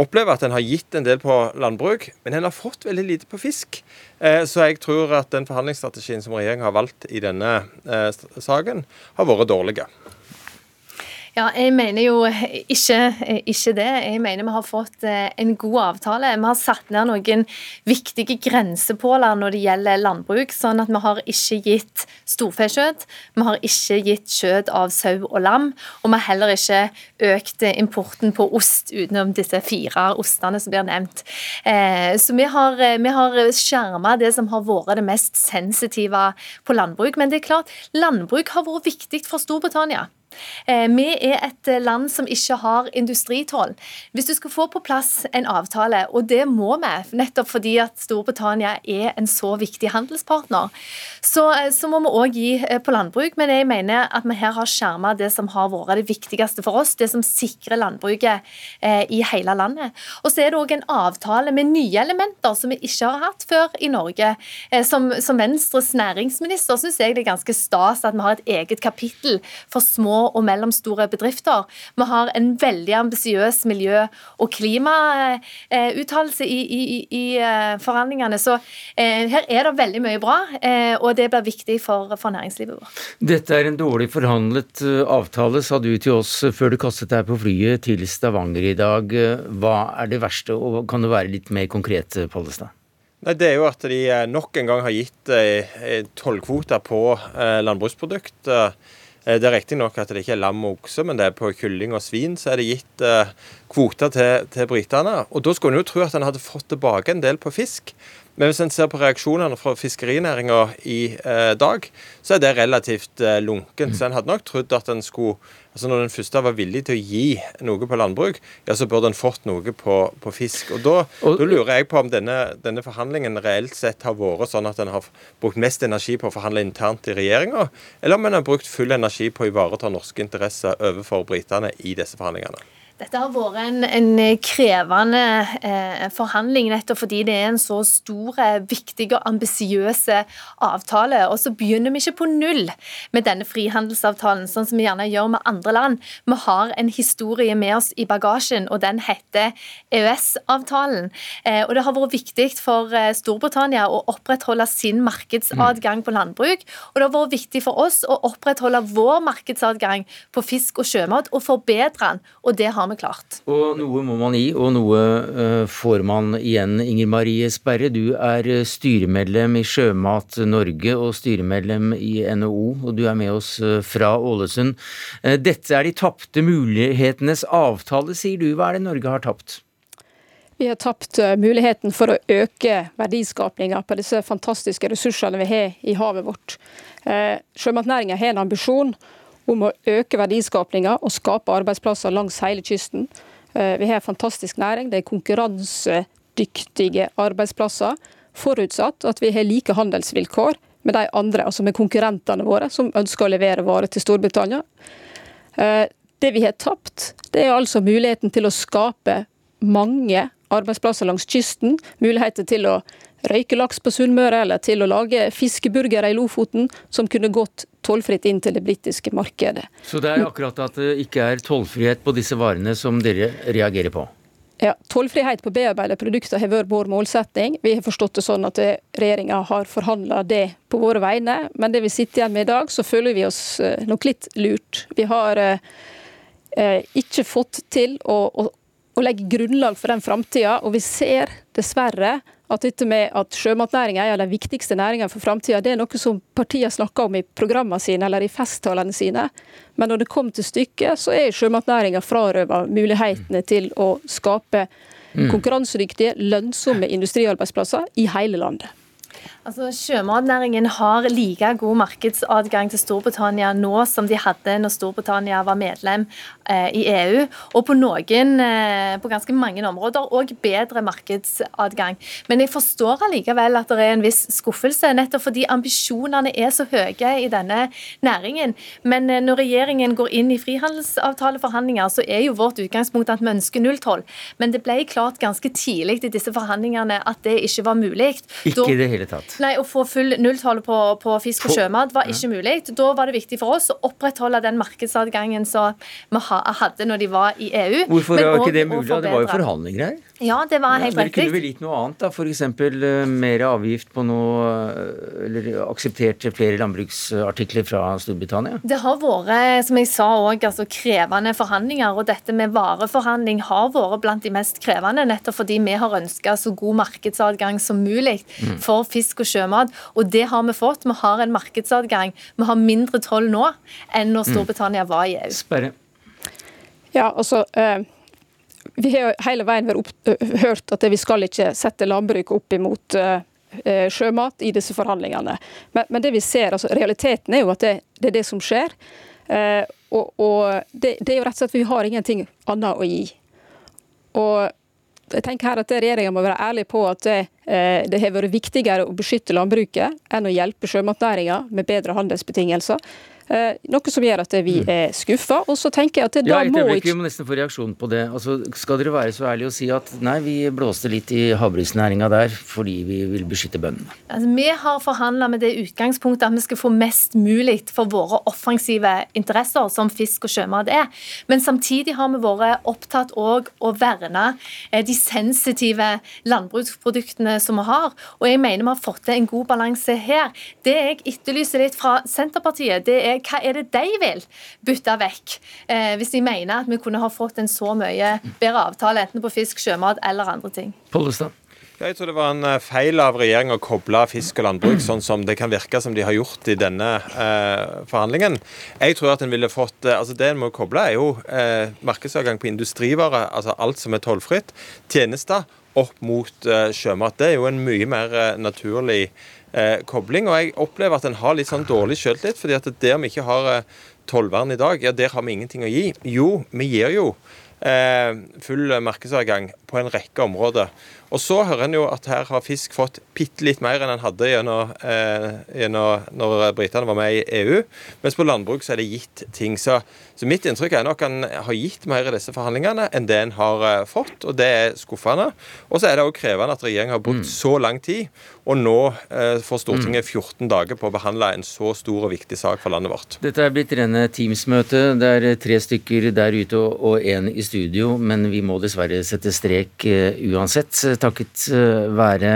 opplever at en har gitt en del på landbruk, men en har fått veldig lite på fisk. Eh, så jeg tror at den forhandlingsstrategien som regjeringen har valgt i denne saken, har vært dårlige.
Ja, jeg mener jo ikke, ikke, det. Jeg mener vi har fått eh, en god avtale. Vi har satt ned noen viktige grensepåler når det gjelder landbruk, sånn at vi har ikke gitt storfekjøtt, vi har ikke gitt kjøtt av sau og lam, og vi har heller ikke økt importen på ost utenom disse fire ostene som blir nevnt. Eh, så vi har, vi har skjerma det som har vært det mest sensitive på landbruk. Men det er klart, landbruk har vært viktig for Storbritannia. Eh, vi er et land som ikke har industritoll. Hvis du skal få på plass en avtale, og det må vi, nettopp fordi at Storbritannia er en så viktig handelspartner, så, eh, så må vi òg gi eh, på landbruk. Men jeg mener at vi her har skjerma det som har vært det viktigste for oss, det som sikrer landbruket i hele landet. Og så er det òg en avtale med nye elementer som vi ikke har hatt før i Norge. Som, som Venstres næringsminister syns jeg det er ganske stas at vi har et eget kapittel for små og mellomstore bedrifter. Vi har en veldig ambisiøs miljø- og klimauttalelse i, i, i, eh, forhandlingene. Så eh, her er det veldig mye bra, eh, og det blir viktig for, for næringslivet vårt.
Dette er en dårlig forhandlet avtale, sa du til oss før du kastet deg på flyet til Stavanger i dag. Hva er det verste, og kan du være litt mer konkret, Pollestad?
Nei, Det er jo at de nok en gang har gitt tollkvoter på landbruksprodukt. Eh, det er riktignok at det ikke er lam og okse, men det er på kylling og svin så er det gitt eh, kvoter til, til britene. Og da skulle en jo tro at en hadde fått tilbake en del på fisk. Men hvis en ser på reaksjonene fra fiskerinæringa i eh, dag, så er det relativt eh, lunkent. Så en hadde nok trodd at en skulle altså Når den første var villig til å gi noe på landbruk, ja, så burde en fått noe på, på fisk. Og da, og, da, lurer jeg på om denne, denne, forhandlingen reelt sett har vært sånn at en har brukt mest energi på å forhandle internt i regjeringa, eller om en har brukt full energi på å ivareta norske interesser overfor britene i disse forhandlingene.
Dette har vært en, en krevende eh, forhandling, nettopp fordi det er en så stor, eh, viktig og ambisiøs avtale. Og så begynner vi ikke på null med denne frihandelsavtalen, sånn som vi gjerne gjør med andre land. Vi har en historie med oss i bagasjen, og den heter EØS-avtalen. Eh, og det har vært viktig for eh, Storbritannia å opprettholde sin markedsadgang på landbruk, og det har vært viktig for oss å opprettholde vår markedsadgang på fisk og sjømat og forbedre den, og det har har vi klart.
Og noe må man gi, og noe uh, får man igjen. Inger Marie Sperre, du er styremedlem i Sjømat Norge og styremedlem i NHO, og du er med oss uh, fra Ålesund. Dette er de tapte mulighetenes avtale, sier du. Hva er det Norge har tapt?
Vi har tapt muligheten for å øke verdiskapinga på disse fantastiske ressursene vi har i havet vårt. Sjømatnæringa har en ambisjon om å øke verdiskapinga og skape arbeidsplasser langs hele kysten. Eh, vi har en fantastisk næring. Det er konkurransedyktige arbeidsplasser, forutsatt at vi har like handelsvilkår med de andre, altså med konkurrentene våre, som ønsker å levere varer til Storbritannia. Eh, det vi har tapt, det er altså muligheten til å skape mange arbeidsplasser langs kysten. Muligheter til å røyke laks på Sunnmøre, eller til å lage fiskeburgere i Lofoten, som kunne gått tollfritt inn til det britiske markedet.
Så det er akkurat at det ikke er tollfrihet på disse varene som dere reagerer på?
Ja, Tollfrihet på bearbeidede produkter har vært vår målsetting. Vi har forstått det sånn at regjeringa har forhandla det på våre vegne. Men det vi sitter igjen med i dag, så føler vi oss eh, nok litt lurt. Vi har eh, eh, ikke fått til å, å, å legge grunnlag for den framtida, og vi ser dessverre at dette med at sjømatnæringa er av de viktigste næringene for framtida, det er noe som partiene snakker om i programmene sine eller i festtalene sine. Men når det kommer til stykket, så er sjømatnæringa frarøva mulighetene til å skape mm. konkurransedyktige, lønnsomme industriarbeidsplasser i hele landet.
Altså, Sjømatnæringen har like god markedsadgang til Storbritannia nå som de hadde når Storbritannia var medlem eh, i EU, og på noen, eh, på ganske mange områder òg bedre markedsadgang. Men jeg forstår allikevel at det er en viss skuffelse, nettopp fordi ambisjonene er så høye i denne næringen. Men eh, når regjeringen går inn i frihandelsavtaleforhandlinger, så er jo vårt utgangspunkt at vi ønsker nulltoll. Men det ble klart ganske tidlig i disse forhandlingene at det ikke var mulig.
Ikke i det hele tatt.
Nei, Å få full nulltall på, på, fisk og sjømat var ikke mulig. Da var det viktig for oss å opprettholde den markedsadgangen som vi hadde når de var i EU.
Hvorfor var ikke det mulig? Det var jo forhandlinger her.
Ja, det var helt
ja, riktig. Dere kunne vel gitt noe annet, da? F.eks. Uh, eh, mer avgift på noe uh, Eller akseptert flere landbruksartikler fra Storbritannia?
Det har vært, som jeg sa òg, altså krevende forhandlinger. Og dette med vareforhandling har vært blant de mest krevende, nettopp fordi vi har ønska så god markedsadgang som mulig mm. for fisk og sjømat. Og det har vi fått. Vi har en markedsadgang. Vi har mindre toll nå enn når mm. Storbritannia mm. var i EU.
Sperre.
Ja, altså... Uh vi har hele veien opp, hørt at vi skal ikke sette landbruket opp imot sjømat i disse forhandlingene. Men, men, det vi ser, altså realiteten er jo at det, det er det som skjer. Uh, og, og det, det, er jo rett og slett at vi har ingenting annet å gi. Og jeg tenker her at Regjeringa må være ærlig på at det, uh, det har vært viktigere å beskytte landbruket enn å hjelpe sjømatnæringa med bedre handelsbetingelser. Eh, noe som gjør at vi mm. er skuffa. Og så tenker jeg at det,
da
ja, må ikke
Vi må nesten få reaksjon på det. Altså, skal dere være så ærlige og si at nei, vi blåste litt i havbruksnæringa der fordi vi vil beskytte bøndene?
Altså, vi har forhandla med det utgangspunktet at vi skal få mest mulig for våre offensive interesser, som fisk og sjømat er. Men samtidig har vi vært opptatt òg å verne eh, de sensitive landbruksproduktene som vi har. Og jeg mener vi har fått til en god balanse her. Det jeg etterlyser litt fra Senterpartiet, det er hva er det de vil bytte vekk, eh, hvis de mener at vi kunne ha fått en så mye bedre avtale, enten på fisk, sjømat eller andre ting.
Pollestad.
Jeg tror det var en eh, feil av regjeringa å koble fisk og landbruk, (clears throat) sånn som det kan virke som de har gjort i denne eh, forhandlingen. Jeg tror at en ville fått, eh, altså Det en må koble, er jo eh, markedsadgang på industrivarer, altså alt som er tollfritt, tjenester, opp mot eh, sjømat. Det er jo en mye mer eh, naturlig eh, kobling. Og jeg opplever at en har litt sånn dårlig selvtillit, fordi at der vi ikke har eh, tollvern i dag, ja, der har vi ingenting å gi. Jo, vi gir jo eh, full markedsadgang på en rekke områder. Og så hører en jo at her har fisk fått bitte litt mer enn en hadde gjennom, eh, gjennom når britene var med i EU. Mens på landbruk så er det gitt ting. Så, så mitt inntrykk er nok at en har gitt mer i disse forhandlingene enn det en har eh, fått, og det er skuffende. Og så er det òg krevende at regjeringen har brukt mm. så lang tid, og nå eh, får Stortinget 14 mm. dager på å behandle en så stor og viktig sak for landet vårt.
Dette er blitt rene Teams-møte. Det er tre stykker der ute og én i studio, men vi må dessverre sette strek uh, uansett. takket eh, være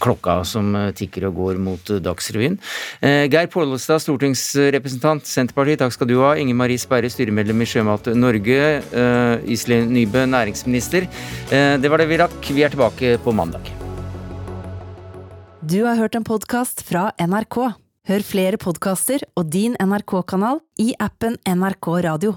klokka som tikker og går mot Dagsrevyen. Geir Pollestad, stortingsrepresentant Senterpartiet, takk skal du ha. Inger Marie Sperre, styremedlem i Sjømat Norge. Iselin Nybø, næringsminister. Det var det vi rakk. Vi er tilbake på mandag.
Du har hørt en podkast fra NRK. Hør flere podkaster og din NRK-kanal i appen NRK Radio.